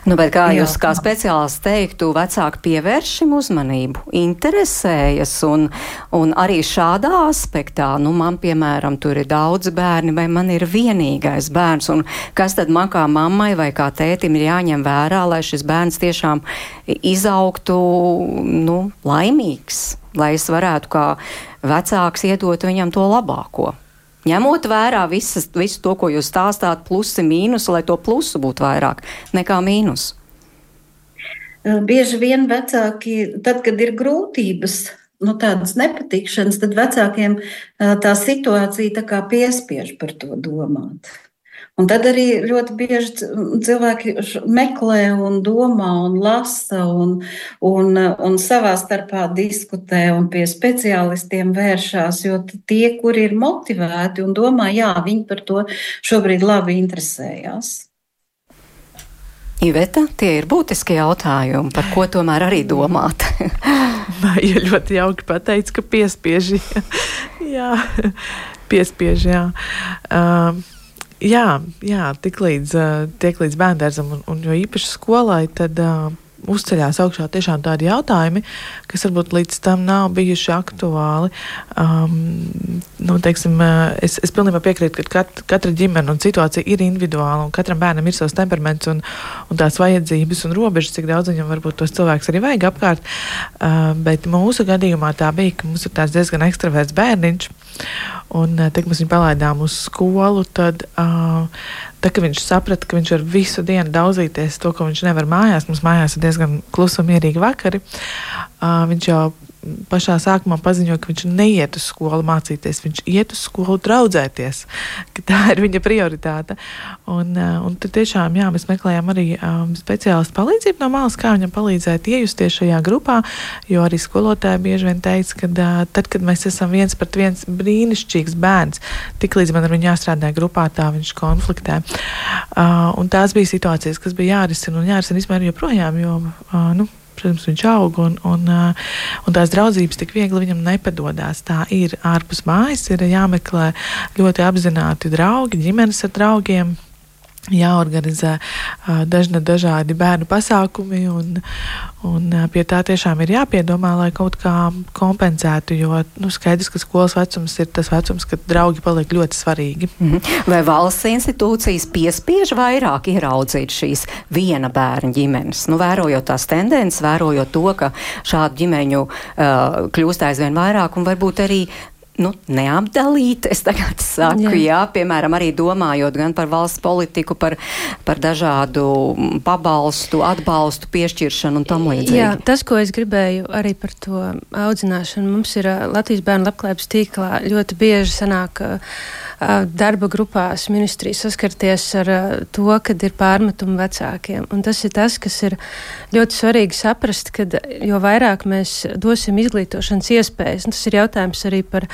Nu, kā Jā. jūs kā speciālists teiktu, vecāki pievērš šim uzmanību, interesējas un, un arī šādā aspektā, nu, man, piemēram, tur ir daudz bērni vai man ir vienīgais bērns, un kas tad man kā mammai vai kā tētim ir jāņem vērā, lai šis bērns tiešām izaugtu, nu, laimīgs, lai es varētu kā vecāks iedot viņam to labāko. Ņemot vērā visas, visu to, ko jūs stāstāt, plusi, mīnusi, lai to plusu būtu vairāk nekā mīnus. Bieži vien vecāki, tad, kad ir grūtības, nu, tādas nepatikšanas, tad vecākiem tā situācija tā piespiež par to domāt. Un tad arī ļoti bieži cilvēki meklē, un domā, un lasa, un, un, un savā starpā diskutē, un pie speciālistiem vēršās. Jo tie, kuri ir motivēti un domā, jā, viņi par to šobrīd labi interesējās. Iveta, tie ir būtiski jautājumi, par ko tomēr arī domāt. ja ļoti jauki pateicis, ka piespiež. jā, piespiež, jā. Uh, Jā, jā tik līdz, tiek līdz bērngārzam, un, un jo īpaši skolai, tad uh, uzceļās augšā tiešām tādi jautājumi, kas varbūt līdz tam nav bijuši aktuāli. Um, nu, teiksim, es, es pilnībā piekrītu, ka kat, katra ģimene un situācija ir individuāla, un katram bērnam ir savs temperaments un, un tās vajadzības un robežas, cik daudz viņam varbūt tos cilvēks arī vajag apkārt. Uh, bet mūsu gadījumā tā bija, ka mums ir tāds diezgan ekstravēts bērniņš. Un, kad mēs viņu palaidām uz skolu, tad, uh, tad, kad viņš saprata, ka viņš var visu dienu daudzīties to, ko viņš nevar mājās, mums mājās ir diezgan klusi un mierīgi vakari, uh, viņš jau pašā sākumā paziņoja, ka viņš neiet uz skolu mācīties, viņš iet uz skolu draudzēties, ka tā ir viņa prioritāte. Un, uh, un tad tiešām, jā, mēs meklējām arī um, speciālistu palīdzību no malas, kā viņam palīdzēt iejusties šajā grupā, jo arī skolotāji bieži vien teica, ka uh, tad, kad mēs esam viens pret viens brīnišķīgs bērns, tik līdz man ar viņu jāstrādā grupā, tā viņš konfliktē. Uh, un tās bija situācijas, kas bija jārisina un jārisina vispār joprojām, jo, uh, nu, Protams, viņš aug un, un, un tās draudzības tik viegli viņam nepadodas. Tā ir ārpus mājas, ir jāmeklē ļoti apzināti draugi, ģimenes ar draugiem jāorganizē dažna, dažādi bērnu pasākumi, un, un pie tā tiešām ir jāpiedomā, lai kaut kā kompensētu. Jo nu, skaidrs, ka skolas vecums ir tas vecums, kad draugi paliek ļoti svarīgi. Mhm. Vai valsts institūcijas piespiež vairāk ieraudzīt šīs viena bērna ģimenes? Nu, vērojot tās tendences, vērojot to, ka šādu ģimeņu uh, kļūst aizvien vairāk, un varbūt arī nu, neapdalīta. Es tagad saku, jā. jā, piemēram, arī domājot gan par valsts politiku, par, par dažādu pabalstu, atbalstu piešķiršanu un tam līdzīgi. Jā, tas, ko es gribēju arī par to audzināšanu, mums ir Latvijas bērnu labklājības tīklā ļoti bieži sanāk. Uh, darba grupās ministrijas saskarties ar to, kad ir pārmetumi vecākiem. Un tas ir tas, kas ir ļoti svarīgi saprast, ka jo vairāk mēs dosim izglītošanas iespējas, tas ir jautājums arī par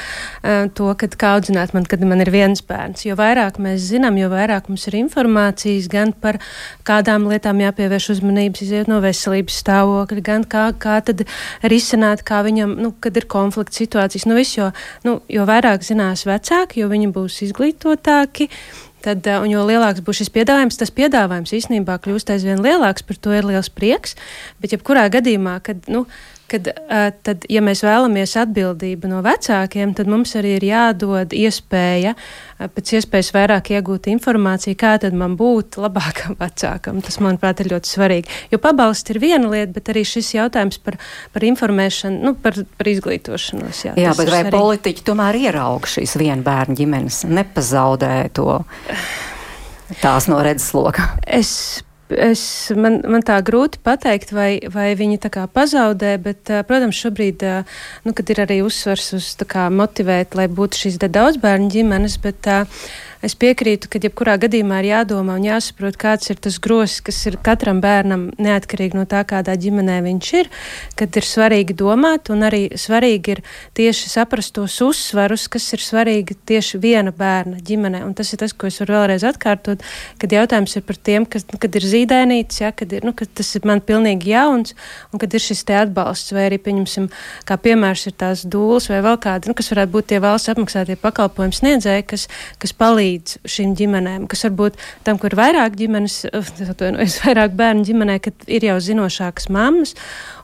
to, kad kā audzināt man, kad man ir viens bērns. Jo vairāk mēs zinām, jo vairāk mums ir informācijas gan par kādām lietām jāpievērš uzmanības, iziet no veselības stāvokļa, gan kā, kā tad risināt, kā viņam, nu, kad ir konflikts situācijas. Nu, visu, jo, nu, jo vairāk zinās vecāki, jo viņi būs izglītotāki. Tad, uh, jo lielāks būs šis piedāvājums, tas piedāvājums īstenībā kļūst aizvien lielāks, par to ir liels prieks. Bet, jebkurā gadījumā, kad nu, kad, tad, ja mēs vēlamies atbildību no vecākiem, tad mums arī ir jādod iespēja pēc iespējas vairāk iegūt informāciju, kā tad man būt labākam vecākam. Tas, manuprāt, ir ļoti svarīgi. Jo pabalsti ir viena lieta, bet arī šis jautājums par, par informēšanu, nu, par, par izglītošanos. Jā, jā bet vai svarīgi. politiķi tomēr ieraug šīs vienbērnu ģimenes, nepazaudē to tās no redzesloka? Es es, man, man tā grūti pateikt, vai, vai viņi tā kā pazaudē, bet, protams, šobrīd, nu, kad ir arī uzsvars uz kā, motivēt, lai būtu šīs daudzbērnu ģimenes, bet uh, Es piekrītu, ka jebkurā gadījumā ir jādomā un jāsaprot, kāds ir tas grozs, kas ir katram bērnam, neatkarīgi no tā, kādā ģimenē viņš ir, kad ir svarīgi domāt, un arī svarīgi ir tieši saprast tos uzsvarus, kas ir svarīgi tieši viena bērna ģimenē. Un tas ir tas, ko es varu vēlreiz atkārtot, kad jautājums ir par tiem, kas, kad ir zīdainīts, ja, kad, ir, nu, kad tas ir man pilnīgi jauns, un kad ir šis te atbalsts, vai arī, pieņemsim, kā piemērs ir tās dūles vai vēl kādi, nu, kas varētu būt tie valsts apmaksātie pakalpojums sniedzēji, kas, kas palīdz palīdz šīm ģimenēm, kas varbūt tam, kur ir vairāk ģimenes, atvainojos, vairāk bērnu ģimenē, kad ir jau zinošākas mammas.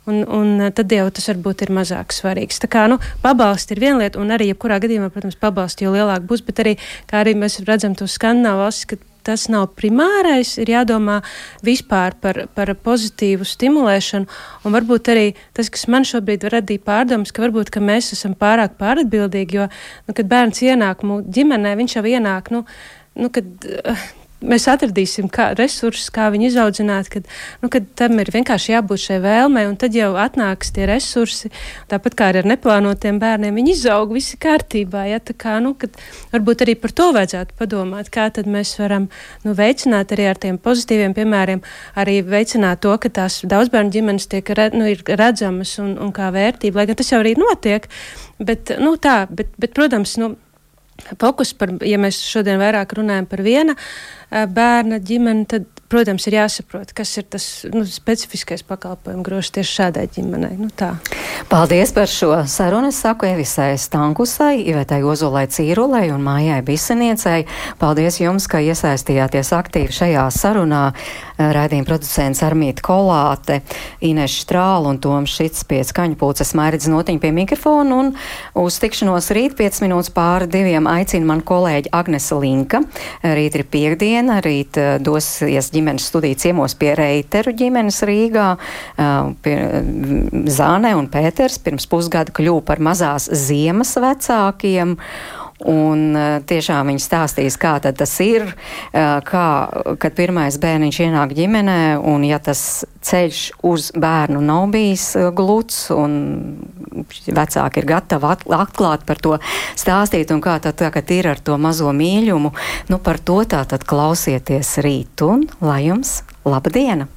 Un, un tad jau tas varbūt ir mazāk svarīgs. Tā kā nu, pabalsti ir viena lieta, un arī, jebkurā gadījumā, protams, pabalsti jau lielāk būs, bet arī, kā arī mēs redzam to skandināvu valsts, ka tas nav primārais, ir jādomā vispār par, par pozitīvu stimulēšanu. Un varbūt arī tas, kas man šobrīd radīja pārdomas, ka varbūt ka mēs esam pārāk pāratbildīgi, jo, nu, kad bērns ienāk mūsu ģimenē, viņš jau ienāk, nu, nu kad. Mēs atradīsim kā, resursus, kā viņu izaudzināt, kad, nu, kad tam ir vienkārši jābūt šai vēlmei, un tad jau atnāks tie resursi. Tāpat kā ar neplānotiem bērniem, viņi izaug visi kārtībā. Ja, kā, nu, kad, varbūt arī par to vajadzētu padomāt, kā tad mēs varam nu, veicināt arī ar tiem pozitīviem piemēriem, arī veicināt to, ka tās daudzbērnu ģimenes tiek nu, redzamas un, un kā vērtība, lai gan tas jau arī notiek. Bet, nu, tā, bet, bet, protams, nu, fokus par, ja mēs šodien vairāk runājam par viena bērna ģimeni, tad protams, ir jāsaprot, kas ir tas nu, specifiskais pakalpojumu grožs tieši šādai ģimenei. Nu, tā. Paldies par šo sarunu. Es saku Evisai Stankusai, Ivetai Ozolai Cīrulai un Mājai Biseniecei. Paldies jums, ka iesaistījāties aktīvi šajā sarunā. Raidījuma producents Armīta Kolāte, Ines Štrāla un Toms Šits pie skaņu pulces Mairidz Notiņa pie mikrofona un uz tikšanos rīt 5 minūtes pāri diviem aicina man kolēģi Agnesa Linka. Rīt ir piekdiena, rīt uh, dosies ģimenes studiju ciemos pie Reiteru ģimenes Rīgā, pie Zāne un Pēters pirms pusgada kļuva par mazās ziemas vecākiem. Un tiešām viņi stāstīs, kā tas ir, kā, kad pirmais bērniņš ienāk ģimenē, un ja tas ceļš uz bērnu nav bijis gluds, un vecāki ir gatavi atklāt par to stāstīt, un kā tad tagad ir ar to mazo mīļumu, nu par to tā tad klausieties rīt, un lai jums laba diena!